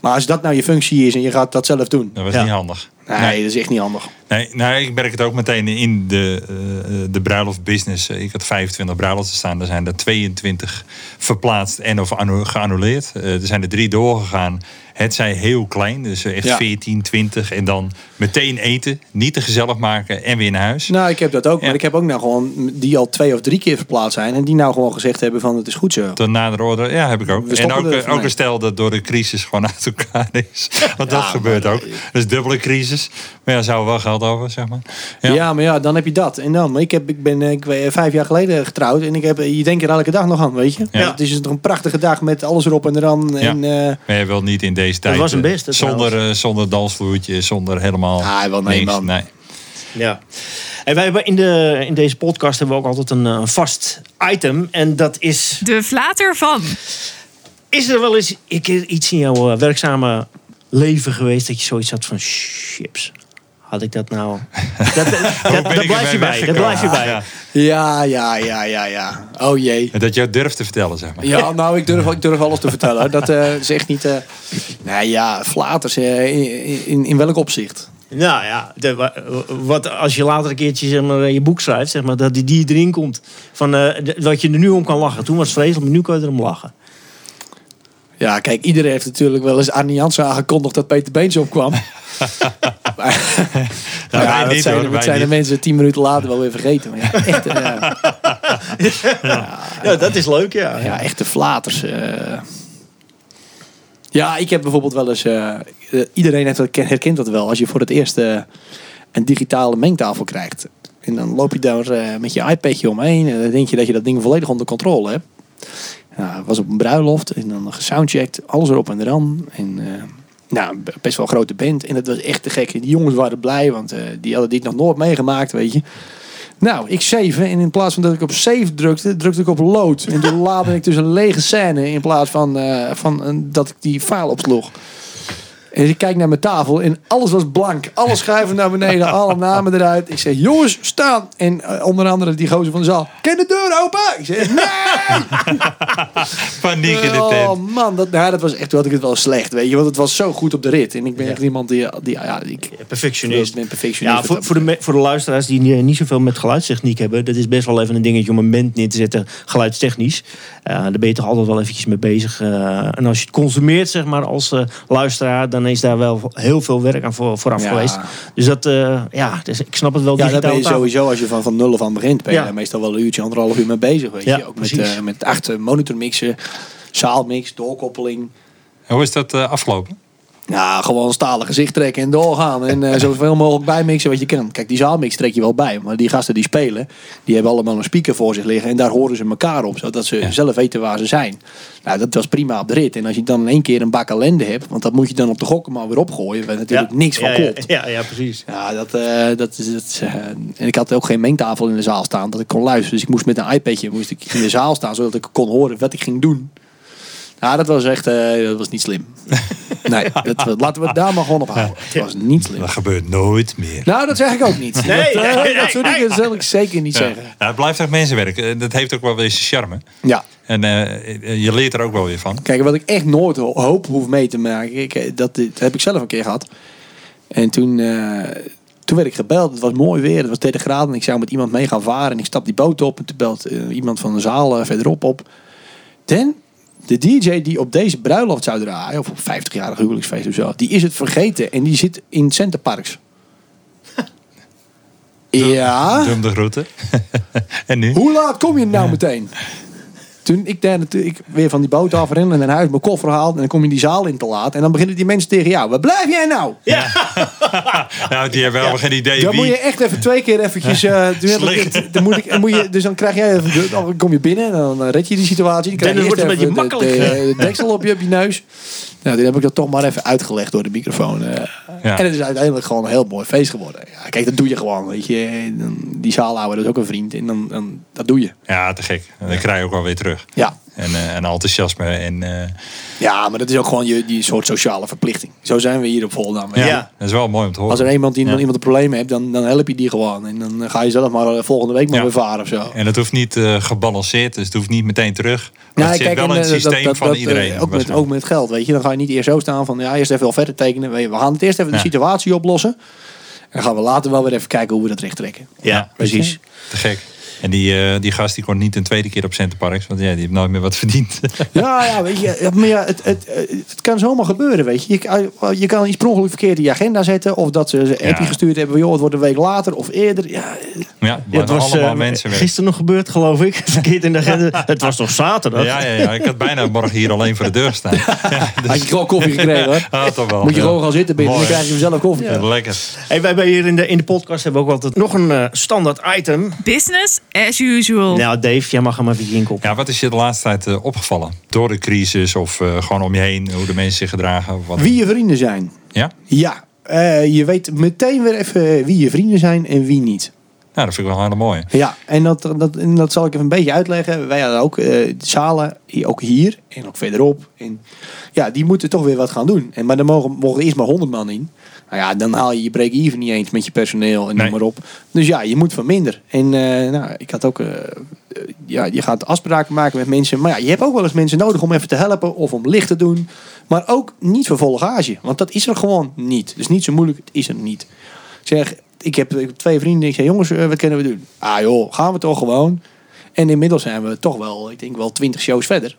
Maar als dat nou je functie is en je gaat dat zelf doen. Dat was Ja. niet handig. Nee, dat is echt niet handig. Nee, nou, ik merk het ook meteen in de, eh, de bruiloftbusiness. Ik had 25 bruiloften staan. Er zijn er 22 verplaatst en of annu- geannuleerd. Eh, er zijn er drie doorgegaan. Het zij heel klein, dus echt Ja. 14, 20. En dan meteen eten, niet te gezellig maken en weer naar huis. Nou, ik heb dat ook. Maar Ja. ik heb ook nou gewoon die al twee of drie keer verplaatst zijn. En die nou gewoon gezegd hebben van het is goed zo. Tot nader orde, ja, heb ik ook. En ook, eh, ook mee. een stel dat door de crisis gewoon uit elkaar is. Want dat Ja, gebeurt maar- ook. Dus dubbele crisis. Maar ja, zou er wel geld over, zeg maar. Ja. maar ja, dan heb je dat. En dan, maar ik, heb, ik ben eh, ik, weet, vijf jaar geleden getrouwd. En ik heb, je denkt er elke dag nog aan, weet je. Ja. Het is toch een prachtige dag met alles erop en eraan. En, eh, Maar je wilt niet in deze tijd. was een eh, beste Zonder, eh, zonder dansvloertje, zonder helemaal. Ah, wel nee, niks. man. Nee. Ja. En wij hebben in, de, in deze podcast hebben we ook altijd een, eh, vast item. En dat is... De flater van. Is er wel eens iets in jouw eh, werkzame leven geweest... dat je zoiets had van... Chips, had ik dat nou... Dat, dat, blijf je bij. Dat blijf je bij. Ja. ja, ja, ja, ja. Oh jee. Dat je het durft te vertellen, zeg maar. Ja, nou, ik durf, ik durf alles te vertellen. Dat eh, is echt niet... eh nou ja, flaters. eh, in, in, in welk opzicht? Nou ja, de, wa- wat als je later een keertje zeg maar, je boek schrijft, zeg maar, dat die, die erin komt. Van, eh, dat je er nu om kan lachen. Toen was het vreselijk, maar nu kan je erom lachen. Ja, kijk, iedereen heeft natuurlijk wel eens Arnie Jansen aangekondigd dat Peter Beens opkwam. maar, ja, dat niet, zijn, hoor, dat wij zijn de mensen tien minuten later wel weer vergeten. Maar ja, echt, eh, Ja, dat is leuk, ja. ja, echte flaters. eh. Ja, ik heb bijvoorbeeld wel eens... eh, eh, iedereen heeft herkent dat wel. Als je voor het eerst eh, een digitale mengtafel krijgt. En dan loop je daar met je iPadje omheen. En dan denk je dat je dat ding volledig onder controle hebt. Het was op een bruiloft. En dan gesoundcheckt. Alles erop en eraan. En... nou, best wel een grote band. En dat was echt te gek. Die jongens waren blij, want die hadden dit nog nooit meegemaakt, weet je. Nou, ik save en in plaats van dat ik op save drukte, drukte ik op load. En toen laadde ik dus een lege scène in plaats van, eh, van een- dat ik die file opsloeg. En ik kijk naar mijn tafel en alles was blank. Alle schuiven naar beneden, alle namen eruit. Ik zeg, jongens, staan. En eh, onder andere die gozer van de zaal. Ken de deur open? Ik zeg, nee! Paniek in de Oh tent. man, dat, nou, dat was echt, toen had ik het wel slecht, weet je. Want het was zo goed op de rit. En ik ben echt iemand die, die ja, ik Perfectionist. ben perfectionist. Ja, voor, voor, de, voor de luisteraars die niet, niet zoveel met geluidstechniek hebben, dat is best wel even een dingetje om een band neer te zetten, geluidstechnisch. Eh, daar ben je toch altijd wel eventjes mee bezig. eh, en als je het consumeert, zeg maar, als eh, luisteraar, dan is daar wel heel veel werk aan voor, vooraf Ja. geweest. Dus dat, eh, ja, dus ik snap het wel. Ja, daar ben je sowieso als je van, van nul af aan begint. Ben je Ja. meestal wel een uurtje, anderhalf uur mee bezig. Weet Ja, je? Ook met, precies. eh, met acht monitormixen, zaalmix, doorkoppeling. Hoe is dat eh, afgelopen? Ja, gewoon stalen gezicht trekken en doorgaan. En eh, zoveel mogelijk bijmixen wat je kan. Kijk, die zaalmix trek je wel bij. Maar die gasten die spelen, die hebben allemaal een speaker voor zich liggen. En daar horen ze elkaar op. Zodat ze zelf weten waar ze zijn. Nou, dat was prima op de rit. En als je dan in één keer een bak ellende hebt. Want dat moet je dan op de gokken maar weer opgooien. Waar natuurlijk niks van klopt. Ja, ja, precies. Ja, dat, eh, dat is het. eh, en ik had ook geen mengtafel in de zaal staan dat ik kon luisteren. Dus ik moest met een iPadje moest ik in de zaal staan zodat ik kon horen wat ik ging doen. Ja, dat was echt, eh, dat was niet slim. Nee, dat, laten we het daar maar gewoon op houden. Het was niet slim. Dat gebeurt nooit meer. Nou, dat zeg ik ook niet. Nee, dat, nee, dat soort nee, dingen zal ik zeker niet Ja. zeggen. Ja, het blijft echt mensenwerk. Eh, Dat heeft ook wel weer zijn charme. Ja. En eh, je leert er ook wel weer van. Kijk, wat ik echt nooit ho- hoop hoef mee te maken. Ik, dat, dat heb ik zelf een keer gehad. En toen, eh, toen werd ik gebeld. Het was mooi weer. Het was 30 graden. En ik zou met iemand mee gaan varen. En ik stap die boot op. En toen belt iemand van de zaal verderop op. Dan, de DJ die op deze bruiloft zou draaien. Of op 50-jarig huwelijksfeest of zo. Die is het vergeten. En die zit in Centerparks. ja. Dum de groeten. en nu? Hoe laat kom je nou meteen? Toen ik daar natuurlijk weer van die boot afren en naar huis mijn koffer haal. En dan kom je die zaal in te laat. En dan beginnen die mensen tegen jou. Waar blijf jij nou? Nou, die hebben helemaal geen idee Dan wie. moet je echt even twee keer eventjes... eh, ik- Slecht. dan moet ik, dan moet je, dus dan krijg jij even... Dan kom je binnen en dan red je die situatie. Dan krijg je Dan eerst wordt het een even beetje de, makkelijk. de, de deksel op je, op je neus. Nou, toen heb ik dat toch maar even uitgelegd door de microfoon. eh. En het is uiteindelijk gewoon een heel mooi feest geworden. Ja, kijk, dat doe je gewoon, weet je. Die zaalhouder is ook een vriend. En dan, dan, dat doe je. Ja, te gek. En dan krijg je ook wel weer terug. Ja. En, eh, en enthousiasme. En, eh, Ja, maar dat is ook gewoon je, die soort sociale verplichting. Zo zijn we hier op Volendam. ja. Ja. dat is wel mooi om te horen. Als er iemand, iemand, Ja. iemand een probleem heeft, dan, dan help je die gewoon. En dan ga je zelf maar eh, volgende week maar Ja. weer varen of zo. En het hoeft niet eh, gebalanceerd, dus het hoeft niet meteen terug. Maar Ja, het zit kijk, wel in het dat- systeem dat- van dat, iedereen. Ook met, ook met geld, weet je. Dan ga je niet eerst zo staan van, ja, eerst even wel verder tekenen. We gaan het eerst even de situatie oplossen. En dan gaan we later wel weer even kijken hoe we dat recht trekken. Ja, precies. Te gek. En die, eh, die gast die kon niet een tweede keer op Centerparks, want ja, die heeft nooit meer wat verdiend. Ja, ja, weet je. ja, Maar ja, het, het, het, het kan zomaar gebeuren, weet je. Je, kan- je kan iets per ongeluk verkeerd in je agenda zetten. Of dat ze een appje Ja. gestuurd hebben. van, Joh, het wordt een week later of eerder. Ja, ja, Ja, het was allemaal eh, mensenwerk. gisteren nog gebeurd, geloof ik. Verkeerd in de agenda. Het was toch zaterdag? Ja, ja, ja, ik had bijna morgen hier alleen voor de deur staan. Ja, dus, had je gewoon koffie gekregen hoor. ah, toch wel. Moet je Ja. gewoon gaan zitten binnen. Dan krijg je zelf koffie. Ja, Lekker. Hey, wij hebben hier in de, in de podcast hebben we ook altijd nog een eh, standaard item. Business as usual. Nou, Dave, jij mag hem even op. Ja, wat is je de laatste tijd eh, opgevallen? Door de crisis of eh, gewoon om je heen, hoe de mensen zich gedragen? of Wat? Wie je vrienden zijn. Ja? Ja, eh, je weet meteen weer even wie je vrienden zijn en wie niet. ja, dat vind ik wel hele mooie. Ja, en dat, dat, en dat zal ik even een beetje uitleggen. Wij hadden ook eh, zalen, hier- ook hier en ook verderop. En ja, die moeten toch weer wat gaan doen. En, maar er mogen, mogen eerst maar 100 man in. Nou ja, dan haal je je break-even niet eens met je personeel en Nee. noem maar op. Dus ja, je moet van minder. En eh, nou, ik had ook... eh, eh, ja, je gaat afspraken maken met mensen. Maar ja, je hebt ook wel eens mensen nodig om even te helpen of om licht te doen. Maar ook niet voor volle gage. Want dat is er gewoon niet. Dus niet zo moeilijk, het is er niet. Ik zeg, ik heb, twee vrienden. Ik zeg, jongens, wat kunnen we doen? Ah joh, gaan we toch gewoon. En inmiddels zijn we toch wel, ik denk wel twintig shows verder.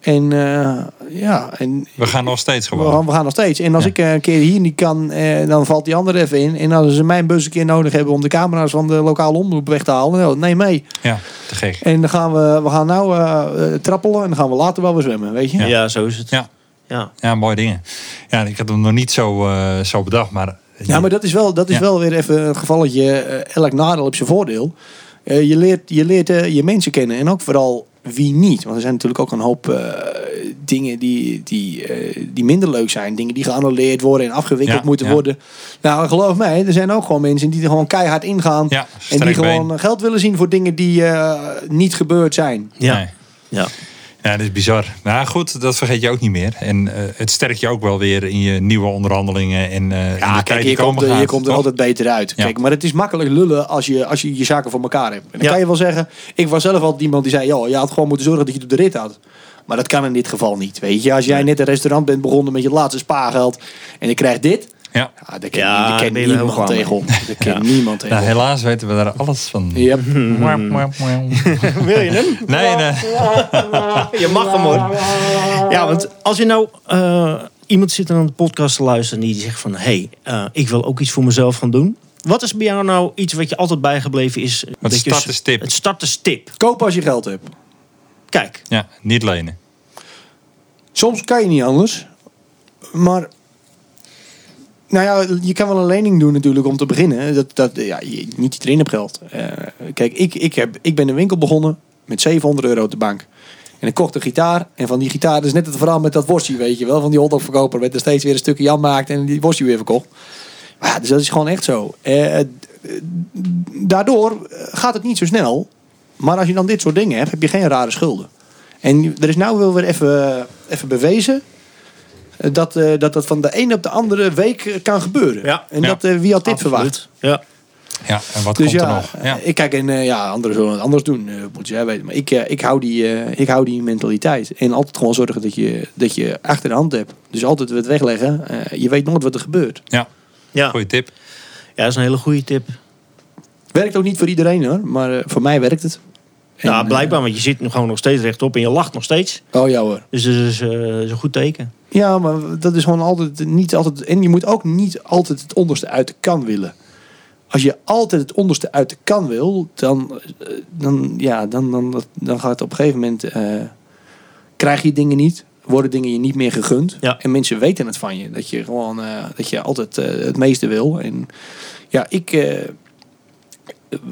En eh, ja, en We gaan nog steeds we gewoon. gaan, we gaan nog steeds. En als Ja. ik eh, een keer hier niet kan, eh, dan valt die andere even in. En als ze mijn bus een keer nodig hebben om de camera's van de lokale omroep weg te halen, nou, neem mee. Ja, te gek. En dan gaan we, we gaan nou trappelen en dan gaan we later wel weer zwemmen, weet je? Ja. Ja, zo is het. Ja. Ja. Ja, mooie dingen. Ja, ik had hem nog niet zo, eh, zo bedacht, maar... Ja, maar dat is wel, dat is Ja. wel weer even een gevalletje. elk nadeel op zijn voordeel. Eh, je leert, je, leert je mensen kennen en ook vooral wie niet. Want er zijn natuurlijk ook een hoop eh, dingen die, die, eh, die minder leuk zijn. Dingen die geannuleerd worden en afgewikkeld Ja, moeten ja. worden. Nou, geloof mij, er zijn ook gewoon mensen die er gewoon keihard ingaan. Ja, en die been. gewoon geld willen zien voor dingen die eh, niet gebeurd zijn. Ja. Nee. ja. Ja, dat is bizar. Maar goed, dat vergeet je ook niet meer. En eh, het sterkt je ook wel weer in je nieuwe onderhandelingen. En, eh in de Ja, tijd kijk, je komt, er- je komt er altijd beter uit. Ja. Kijk, maar het is makkelijk lullen als je, als je je zaken voor elkaar hebt. En dan Ja. kan je wel zeggen, ik was zelf altijd iemand die zei, joh, je had gewoon moeten zorgen dat je het op de rit had. Maar dat kan in dit geval niet. Weet je, als jij net een restaurant bent begonnen met je laatste spaargeld en je krijgt dit, Ja. ja, daar kan, Ja, daar heel niemand kan niemand tegenop. Nou, helaas weten we daar alles van. Yep. Wil je hem? Nee, nee. Je mag hem hoor. Ja, want als je nou eh, iemand zit aan de podcast te luisteren die zegt van... hé, hey, eh, ik wil ook iets voor mezelf gaan doen. Wat is bij jou nou iets wat je altijd bijgebleven is? dat je- starterstip. Het starterstip. Koop als je geld hebt. Kijk, Ja, niet lenen. Soms kan je niet anders. Maar. Nou ja, je kan wel een lening doen natuurlijk om te beginnen. Dat, dat, ja, je, niet iedereen hebt geld. Eh, kijk, ik, ik, heb, ik ben een winkel begonnen met 700 euro op de bank. En ik kocht een gitaar. En van die gitaar, is net het verhaal met dat worstje, weet je wel. Van die hotdogverkoper, werd er steeds weer een stukje Jan maakt en die worstje weer verkocht. Maar ja, dus dat is gewoon echt zo. Eh, d- daardoor eh, gaat het niet zo snel. Maar als je dan dit soort dingen hebt, heb je geen rare schulden. En er is nou wel weer even, even bewezen eh, dat, eh, dat dat van de ene op de andere week eh, kan gebeuren. Ja. En Ja. dat, eh, wie had dit absoluut. verwacht? Ja. Ja, en wat Dus komt er nog? Ja. eh, ik kijk en eh, ja, anderen zullen het anders doen, eh moet jij weten. Maar ik, eh, ik, hou die, eh, ik hou die mentaliteit. En altijd gewoon zorgen dat je, dat je achter de hand hebt. Dus altijd het wegleggen. Eh, je weet nooit wat er gebeurt. Ja, Ja. goeie tip. ja, dat is een hele goede tip. Werkt ook niet voor iedereen hoor, maar eh, voor mij werkt het. En, ja, eh, blijkbaar, want je zit nu gewoon nog steeds rechtop en je lacht nog steeds. oh ja hoor. Dus dat is, eh, is een goed teken. Ja, maar dat is gewoon altijd niet altijd. En je moet ook niet altijd het onderste uit de kan willen. Als je altijd het onderste uit de kan wil, dan, eh, dan, ja, dan, dan, dan gaat het op een gegeven moment. eh, krijg je dingen niet, worden dingen je niet meer gegund. Ja. En mensen weten het van je. Dat je gewoon eh, dat je altijd het meeste wil. En ja, ik.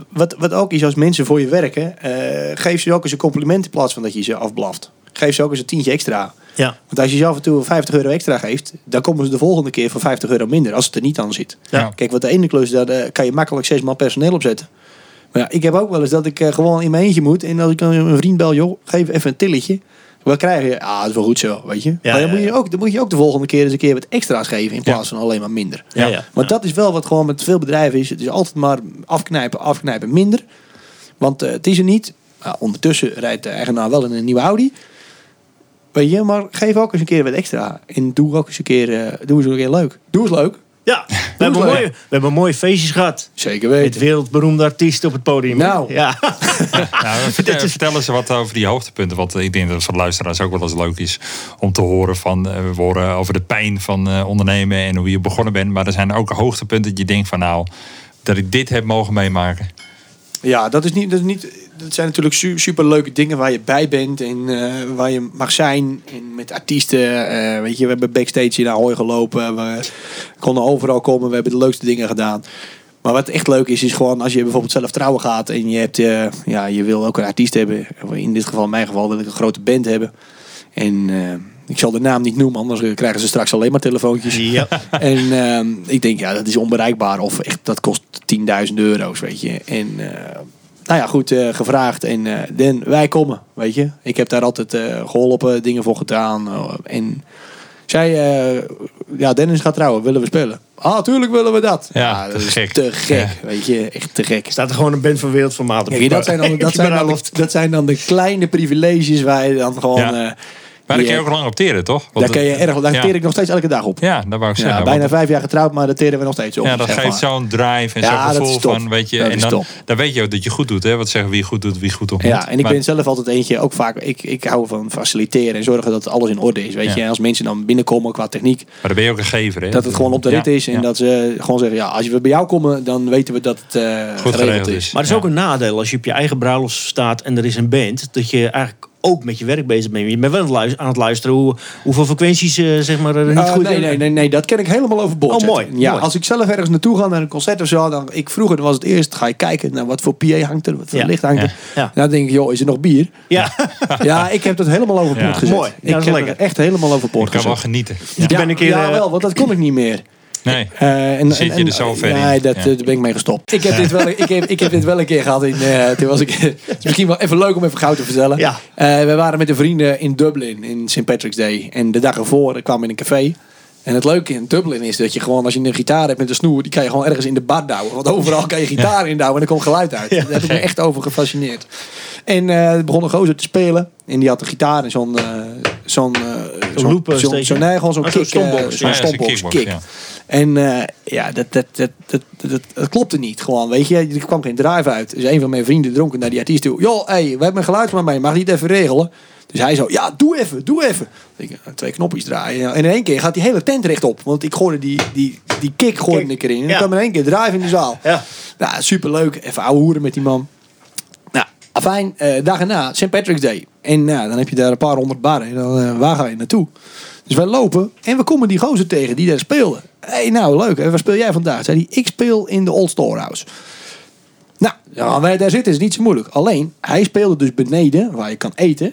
Wat, wat ook is als mensen voor je werken, eh, geef ze ook eens een compliment in plaats van dat je ze afblaft. Geef ze ook eens een tientje extra. Ja. Want als je ze af en toe 50 euro extra geeft, dan komen ze de volgende keer voor 50 euro minder als het er niet aan zit. Ja. Kijk, wat de ene klus, daar eh, kan je makkelijk zes man personeel opzetten. Maar ja, ik heb ook wel eens dat ik eh, gewoon in mijn eentje moet. En als ik een vriend bel, joh, geef even een tilletje. Wat krijg je? Ah, dat is wel goed zo, weet je. Ja, maar dan, ja, moet je ook, dan moet je ook de volgende keer eens een keer wat extra's geven in plaats Ja. van alleen maar minder. Ja, ja. Maar dat is wel wat gewoon met veel bedrijven is. Het is altijd maar afknijpen, afknijpen, minder. Want eh, het is er niet. Nou, ondertussen rijdt de eigenaar wel in een nieuwe Audi. Weet je, maar geef ook eens een keer wat extra. En doe ook eens een keer, eh, doe eens een keer leuk. Doe eens leuk. Ja, we hebben, mooie, we hebben mooie feestjes gehad. Zeker Met weten. wereldberoemde artiesten op het podium. Nou. Ja. Nou, vertel, vertel eens wat over die hoogtepunten. Want ik denk dat het voor de luisteraars ook wel eens leuk is om te horen van eh, we horen over de pijn van eh, ondernemen en hoe je begonnen bent. Maar er zijn ook hoogtepunten dat je denkt van nou, dat ik dit heb mogen meemaken. Ja, dat, is niet, dat, is niet, dat zijn natuurlijk su super leuke dingen waar je bij bent en eh, waar je mag zijn. En met artiesten, eh, weet je, we hebben backstage in Ahoy gelopen. We konden overal komen, we hebben de leukste dingen gedaan. Maar wat echt leuk is, is gewoon als je bijvoorbeeld zelf trouwen gaat en je, hebt, eh, ja, je wil ook een artiest hebben. In dit geval, in mijn geval, wil ik een grote band hebben. En ik zal de naam niet noemen, anders krijgen ze straks alleen maar telefoontjes. ja. En ik denk, ja, dat is onbereikbaar. Of echt, dat kost 10.000 euro's, weet je. En nou ja, goed, eh, gevraagd. En eh Den, wij komen, weet je. Ik heb daar altijd eh, geholpen, dingen voor gedaan. eh, en zij, eh, ja, Dennis gaat trouwen, willen we spelen? Ah, tuurlijk willen we dat. Ja, dat te is gek. te gek, weet je. Echt te gek. Staat er gewoon een band van wereldformaat op. Kijk, dat zijn dan, dat, zijn dan de, dat zijn dan de kleine privileges waar je dan gewoon... Ja. Eh, Maar daar kun je ook lang op teren, toch? Want daar, kan je erg, daar ja. teer ik nog steeds elke dag op. Ja, dat wou ik Ja, zeggen. bijna want- vijf jaar getrouwd, maar daar teren we nog steeds op. ja, dat geeft zo'n drive en Ja, zo'n dat is gevoel van, weet je, Dat en dan, dan weet je ook dat je goed doet, hè? Wat zeggen wie goed doet, wie goed ontmoet. Ja, en ik Maar- ben zelf altijd eentje, ook vaak, ik, ik hou van faciliteren en zorgen dat alles in orde is. Weet Ja. je, En als mensen dan binnenkomen qua techniek, Maar dan ben je ook een gever, hè? dat het gewoon op de Ja, rit is. En ja. dat ze gewoon zeggen, ja, als we bij jou komen, dan weten we dat het eh, Goed geregeld is. Maar het is ook een nadeel als je op je eigen bruiloft staat en er is een band, dat je eigenlijk ook met je werk bezig bent. Je bent wel aan het luisteren hoe, hoeveel frequenties eh, zeg maar, niet Uh, goed nee, nee, nee, nee, dat ken ik helemaal overboord. Oh, mooi, Ja, mooi. als ik zelf ergens naartoe ga naar een concert of zo, dan ik vroeger was het eerst ga je kijken naar wat voor PA hangt er, wat voor Ja, licht hangt er. ja, ja. Dan denk ik, joh, is er nog bier? Ja, Ja, ik heb dat helemaal overboord Ja. gezet. Mooi. Ja, ik dat is heb lekker. echt helemaal overboord kan wel gezet. genieten. ik ben een keer... ja, eh, wel, want dat kon ik niet meer. Nee. Eh, en, Zit je en- er zo ver in? Nee, dat, Ja. eh, daar ben ik mee gestopt. Ik heb, dit wel, ik heb, ik heb dit wel een keer gehad. In, eh, toen was ik, het is misschien wel even leuk om even gauw te vertellen. Ja. Eh, we waren met de vrienden in Dublin in St. Patrick's Day. En de dag ervoor kwam in een café. En het leuke in Dublin is dat je gewoon, als je een gitaar hebt met een snoer, die kan je gewoon ergens in de bar douwen. Want overal kan je gitaar in douwen en er komt geluid uit. Daar heb ik me echt over gefascineerd. En eh, er begon een gozer te spelen. En die had een gitaar en zo'n... eh, zo'n eh, zo'n- loop, zo'n- station? zo'n- Nee, gewoon zo'n Oh, zo'n kick. stompbox. Zo'n stompbox, kick. En eh, ja, dat, dat, dat, dat, dat, dat klopte niet. Gewoon, weet je, er kwam geen drive uit. Dus een van mijn vrienden dronken naar die artiest toe. Joh, hey, we hebben een geluidsman mee, mag je het even regelen? Dus hij zo, ja, doe even, doe even. Ik, eh, twee knopjes draaien. En in één keer gaat die hele tent rechtop. Want ik gooide die, die, die kick gooide ik erin. En dan kwam in één keer drive in de zaal. Ja. Nou, superleuk. Even ouwe hoeren met die man. Nou, afijn, eh dag erna, St. Patrick's Day. En nou, dan heb je daar een paar honderd barren. En dan, waar ga je naartoe? Dus wij lopen en we komen die gozer tegen die daar speelde. Hey, nou leuk. En waar speel jij vandaag? Zei hij, ik speel in de Old Storehouse. Nou, ja, wij daar zitten is niet zo moeilijk. Alleen, hij speelde dus beneden, waar je kan eten.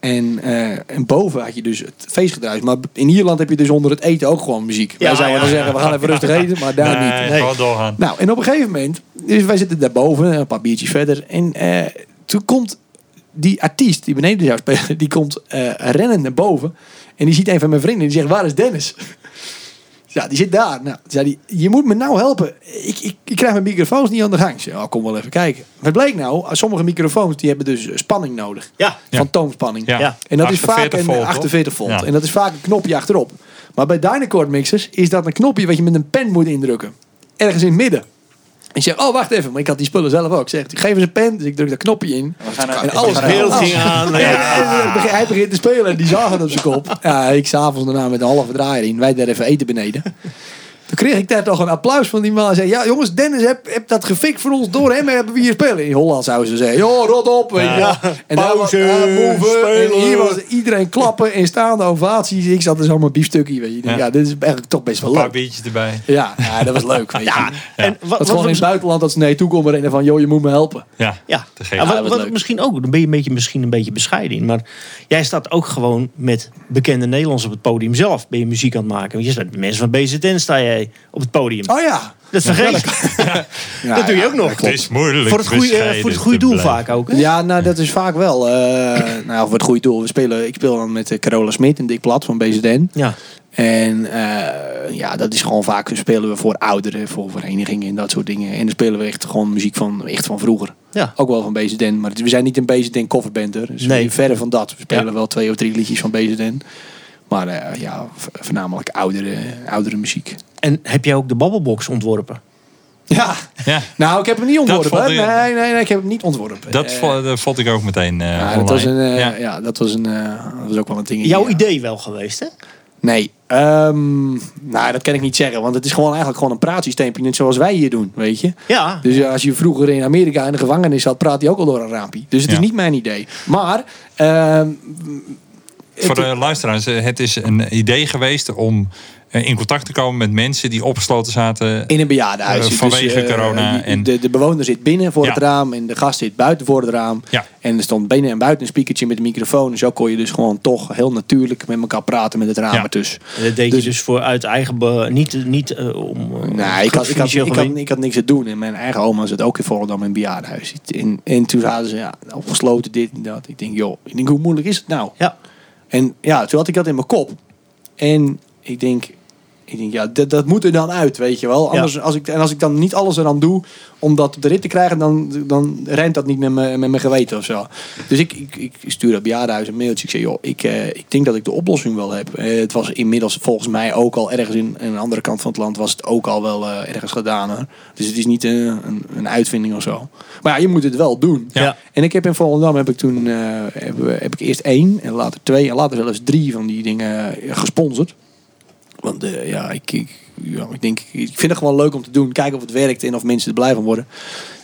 En, eh, en boven had je dus het feestgedruis. Maar in Ierland heb je dus onder het eten ook gewoon muziek. wij zouden ja, dan zeggen, we gaan even rustig eten. Maar daar nee, niet. Nee. gewoon doorgaan. Nou, en op een gegeven moment, dus wij zitten daarboven, een paar biertjes verder. En eh, toen komt die artiest die beneden zou spelen, die komt eh rennend naar boven. En die ziet een van mijn vrienden en die zegt, waar is Dennis? Ja, die zit daar. Nou, zei hij, je moet me nou helpen. Ik, ik, ik krijg mijn microfoons niet aan de gang. Ik zei, oh, kom wel even kijken. Wat bleek nou? Sommige microfoons die hebben dus spanning nodig. Ja. Fantoomspanning. Ja. Ja. En dat is vaak 48 een volt, toch? 48 volt. Ja. En dat is vaak een knopje achterop. Maar bij Dynacord mixers is dat een knopje wat je met een pen moet indrukken. Ergens in het midden. En je zegt, oh wacht even, maar ik had die spullen zelf ook. Ik zeg, geef eens een pen, dus ik druk dat knopje in. En alles beeld ging aan. Ja, hij begint te spelen en die zagen het op zijn kop. Ja, ik s'avonds daarna met een halve draaier in. Wij daar even eten beneden. Toen kreeg ik daar toch een applaus van die man. Hij zei, ja jongens, Dennis heb, heb dat gefikt voor ons door hem hebben we hier spelen. In Holland zouden ze zeggen, joh, rot op. weet je. Ja. En was Pauze. En hier was iedereen klappen en staande ovaties. Ik zat er zomaar biefstukje. Weet je. Ja. Ja. dit is eigenlijk toch best wel Een paar leuk. biertjes erbij. Ja, ja, dat was leuk. Weet je. Ja, en wat, Dat gewoon in het buitenland dat ze naar je toe komen rennen van, joh, je moet me helpen. Ja, Ja, wat, was wat leuk. misschien ook, dan ben je een beetje, misschien een beetje bescheiden in. Maar jij staat ook gewoon met bekende Nederlanders op het podium zelf. Ben je muziek aan het maken. Want je staat met mensen van BZN sta op het podium. Oh ja. dat vergeet je. Ja, dat doe je ook nog. Het is moeilijk Voor het goede, voor het goede doel blijven. vaak ook. hè? Ja, nou dat is vaak wel. eh nou, voor het goede doel. We spelen, ik speel dan met eh, Carola Smit en Dick Plat van BZN. Ja. En eh, ja, dat is gewoon vaak spelen we voor ouderen, voor verenigingen en dat soort dingen. En dan spelen we echt gewoon muziek van, echt van vroeger. Ja. Ook wel van BZN, maar we zijn niet een BZN coverband. hoor. Dus Nee. verre van dat. We spelen Ja. wel twee of drie liedjes van BZN. Maar eh, ja, voornamelijk oudere, oudere muziek. En heb jij ook de babbelbox ontworpen? Ja, Ja, nou ik heb hem niet ontworpen. Nee, nee, nee, ik heb hem niet ontworpen. dat, Eh, vond ik ook meteen eh ja, dat was een, ja. ja. dat was een, dat was ook wel een ding. Jouw ja. idee wel geweest, hè? Nee, ehm, nou dat kan ik niet zeggen, want het is gewoon eigenlijk gewoon een praatsysteempje, net zoals wij hier doen, weet je. Ja. Dus ja, als je vroeger in Amerika in de gevangenis zat, praat hij ook al door een raampje. Dus het Ja. is niet mijn idee. Maar, ehm, Voor de luisteraars, eh, het is een idee geweest om eh, in contact te komen met mensen die opgesloten zaten. in een bejaardenhuis. Eh, vanwege corona en- de, de bewoner zit binnen voor Ja. het raam en de gast zit buiten voor het raam. Ja. En er stond binnen en buiten een speakertje met een microfoon. En zo kon je dus gewoon toch heel natuurlijk met elkaar praten met het raam Ja. ertussen. En dat deed Dus- je dus voor uit eigen... be- niet niet om... Nee, ik had, ik, had, ik, had, ik had niks te doen. En mijn eigen oma zat ook in Volendam in een bejaardenhuis. En, en toen hadden ze, ja, opgesloten dit en dat. Ik denk, joh, ik denk, hoe moeilijk is het nou? Ja. En ja, toen had ik dat in mijn kop. En ik denk, ik denk ja, dat, dat moet er dan uit, weet je wel. Anders, als ik, en als ik dan niet alles eraan doe om dat op de rit te krijgen, dan, dan rijmt dat niet met mijn, met mijn geweten of zo. Dus ik, ik, ik stuur dat bejaardenhuis een mailtje. Ik zeg, joh, ik, eh, ik denk dat ik de oplossing wel heb. Eh, het was inmiddels volgens mij ook al ergens in, in een andere kant van het land was het ook al wel eh, ergens gedaan. Hoor. Dus het is niet een, een, uitvinding of zo. Maar ja, je moet het wel doen. Ja. En ik heb in Volendam heb ik toen heb, heb ik eerst één en later twee en later zelfs drie van die dingen gesponsord. Want eh, ja, ik, ik, ja, ik denk, ik vind het gewoon leuk om te doen. Kijken of het werkt en of mensen er blij van worden.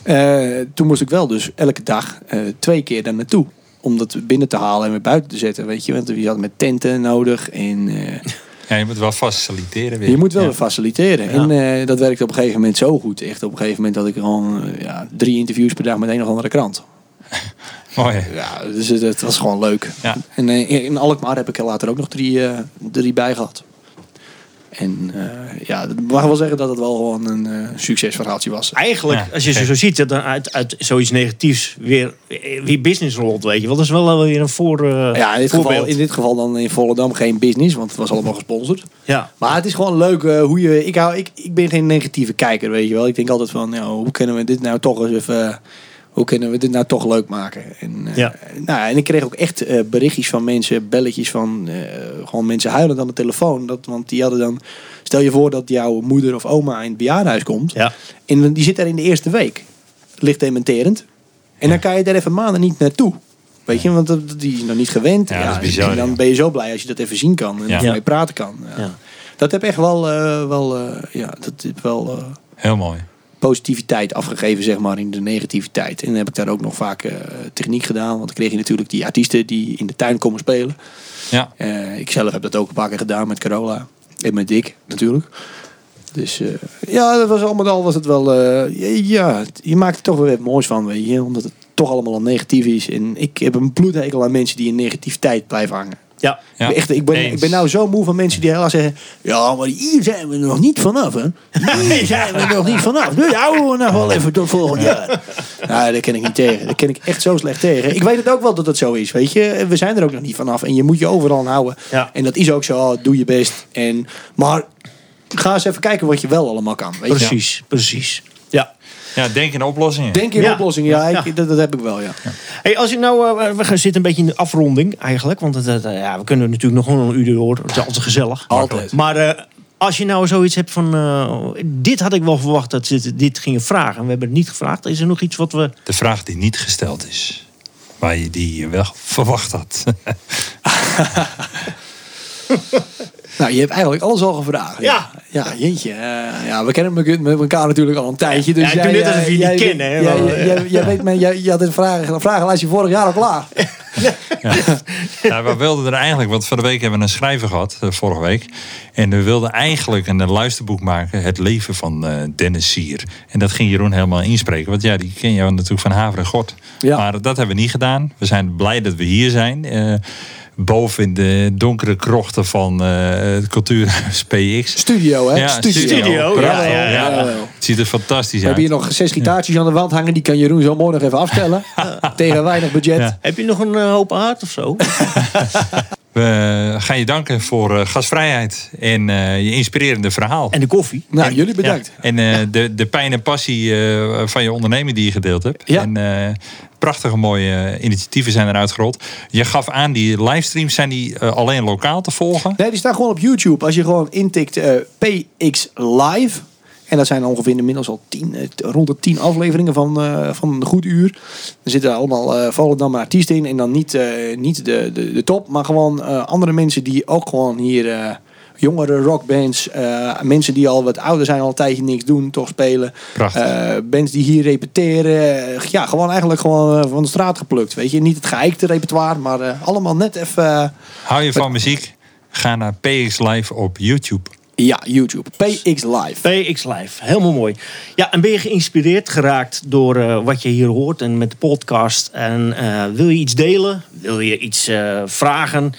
Eh, toen moest ik wel dus elke dag eh, twee keer daar naartoe. Om dat binnen te halen en weer buiten te zetten. Weet je, want je had met tenten nodig. En Ja, je moet wel faciliteren weer. je moet wel Ja. faciliteren. En dat werkte op een gegeven moment zo goed. Echt op een gegeven moment had ik gewoon ja, drie interviews per dag met een of andere krant. Mooi. Ja, dus het, het was gewoon leuk. Ja. En eh, in Alkmaar heb ik er later ook nog drie, drie bij gehad. En eh, ja, ik mag wel zeggen dat het wel gewoon een eh, succesverhaaltje was. Eigenlijk, Ja, als je ze zo ziet, dat dan uit, uit zoiets negatiefs weer, weer business rolt, weet je wel. Dat is wel weer een voor, eh, Ja, in dit, voorbeeld. geval, in dit geval dan in Volendam geen business, want het was allemaal gesponsord. Ja. Maar het is gewoon leuk eh, hoe je. Ik, hou, ik, ik ben geen negatieve kijker, weet je wel. Ik denk altijd van, nou, hoe kunnen we dit nou toch eens even. Hoe kunnen we dit nou toch leuk maken? En, eh, Ja. nou, en ik kreeg ook echt eh, berichtjes van mensen, belletjes van eh, gewoon mensen huilend aan de telefoon. Dat, want die hadden dan. Stel je voor dat jouw moeder of oma in het bejaardenhuis komt. Ja. En die zit daar in de eerste week. Licht dementerend. En dan kan je daar even maanden niet naartoe. Weet je, want dat- die is nog niet gewend. Ja, is bizar, En dan ben je zo blij als je dat even zien kan. En Ja. ja. mee praten kan. Dat heb echt wel, wel, ja, dat heeft wel Heel mooi. Positiviteit afgegeven, zeg maar, in de negativiteit. En dan heb ik daar ook nog vaak eh, techniek gedaan. Want dan kreeg je natuurlijk die artiesten die in de tuin komen spelen. Ja. Eh, ik zelf heb dat ook een paar keer gedaan met Carola. En met Dick, natuurlijk. Dus eh, ja, dat was allemaal al was het wel... eh, ja, je maakt er toch weer wat moois van, weet je. Omdat het toch allemaal al negatief is. En ik heb een bloedhekel aan mensen die in negativiteit blijven hangen. Ja. Ja. Ik ben Echt, ik, ben, Eens. ik ben nou zo moe van mensen die heel erg zeggen... Ja, maar hier zijn we nog niet vanaf, hè. Hier zijn we nog niet vanaf. Nu houden we nog wel even tot volgend jaar. Nou, daar ken ik niet tegen. Daar ken ik echt zo slecht tegen. Ik weet het ook wel dat het zo is, weet je. We zijn er ook nog niet vanaf. En je moet je overal aan houden. Ja. En dat is ook zo. Doe je best. En, maar ga eens even kijken wat je wel allemaal kan. Weet je? Precies, precies. Ja. Denk in oplossingen. Denk in Ja. oplossingen. Ja, ik. Dat, dat heb ik wel, ja. Hey, als ik nou, eh, we gaan zitten een beetje in de afronding eigenlijk. Want eh, ja, we kunnen natuurlijk nog wel een uur door. Het is altijd gezellig. Altijd. Maar eh, als je nou zoiets hebt van... dit had ik wel verwacht dat ze dit- dit gingen vragen. En we hebben het niet gevraagd. Is er nog iets wat we... De vraag die niet gesteld is. Waar je die wel verwacht had. Nou, je hebt eigenlijk alles al gevraagd. Ja. Ja, jeetje. eh, ja, we kennen elkaar- met elkaar natuurlijk al een tijdje. Dus Ja, ik doe net alsof je jij- niet jij- kennen, hè, jij- jij- jij- Jij weet, men, jij, jij had het vragen, vragenlijstje vorig jaar al klaar. Ja, we wilden er eigenlijk, want van de week hebben we een schrijver gehad, eh, vorige week. En we wilden eigenlijk een eh, luisterboek maken, Het leven van eh, Dennis Sier. En dat ging Jeroen helemaal inspreken. Want ja, die ken je natuurlijk van Haver en God. Ja. Maar dat hebben we niet gedaan. We zijn blij dat we hier zijn. eh, boven in de donkere krochten van eh, het Cultuurhuis PX. Studio, hè? Ja, Studio, Prachtig, ja, ja. Het ziet er fantastisch uit. hier nog zes gitaartjes aan de wand hangen. Die kan Jeroen zo mooi nog even afstellen. Tegen weinig budget. Ja. Heb je nog een eh, hoop aard of zo? We gaan je danken voor eh, gastvrijheid en eh, je inspirerende verhaal. En de koffie. Nou, jullie bedankt. Ja, en eh, de, de pijn en passie eh, van je onderneming die je gedeeld hebt. Ja. En eh, prachtige mooie initiatieven zijn eruit gerold. Je gaf aan, die livestreams zijn die alleen lokaal te volgen. Nee, die staan gewoon op YouTube. Als je gewoon intikt eh, PX Live. En dat zijn ongeveer inmiddels al tien, eh, rond de tien afleveringen van, eh, van een goed uur. Er zitten allemaal uh, Volendam artiesten in. En dan niet, niet de, de, de top, maar gewoon andere mensen die ook gewoon hier... jongere rockbands, eh, mensen die al wat ouder zijn, al een tijdje niks doen, toch spelen. Eh, bands die hier repeteren. Ja, gewoon eigenlijk gewoon van de straat geplukt. Weet je, niet het geëikte repertoire, maar allemaal net even... Hou je van muziek? Ga naar PX Live op YouTube. Ja, YouTube. PX Live. PX Live, helemaal mooi. Ja, en ben je geïnspireerd geraakt door eh, wat je hier hoort en met de podcast? En eh, wil je iets delen? Wil je iets eh, vragen?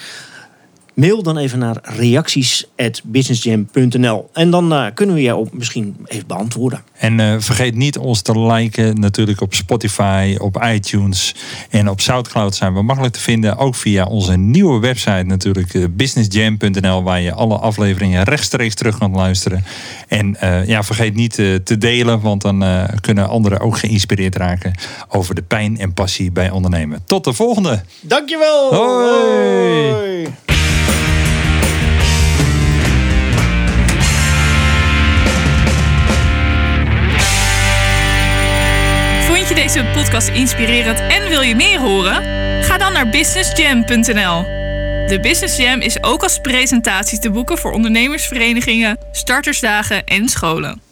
Mail dan even naar reacties.businessjam.nl en dan eh, kunnen we jou misschien even beantwoorden. En eh, vergeet niet ons te liken natuurlijk op Spotify, op iTunes en op Soundcloud zijn we makkelijk te vinden. Ook via onze nieuwe website natuurlijk eh, businessjam.nl waar je alle afleveringen rechtstreeks terug kan luisteren. En eh, ja, vergeet niet eh, te delen, want dan eh, kunnen anderen ook geïnspireerd raken over de pijn en passie bij ondernemen. Tot de volgende! Dankjewel! Hoi! Hoi. Je deze podcast inspirerend en wil je meer horen? Ga dan naar businessjam.nl. De Business Jam is ook als presentatie te boeken voor ondernemersverenigingen, startersdagen en scholen.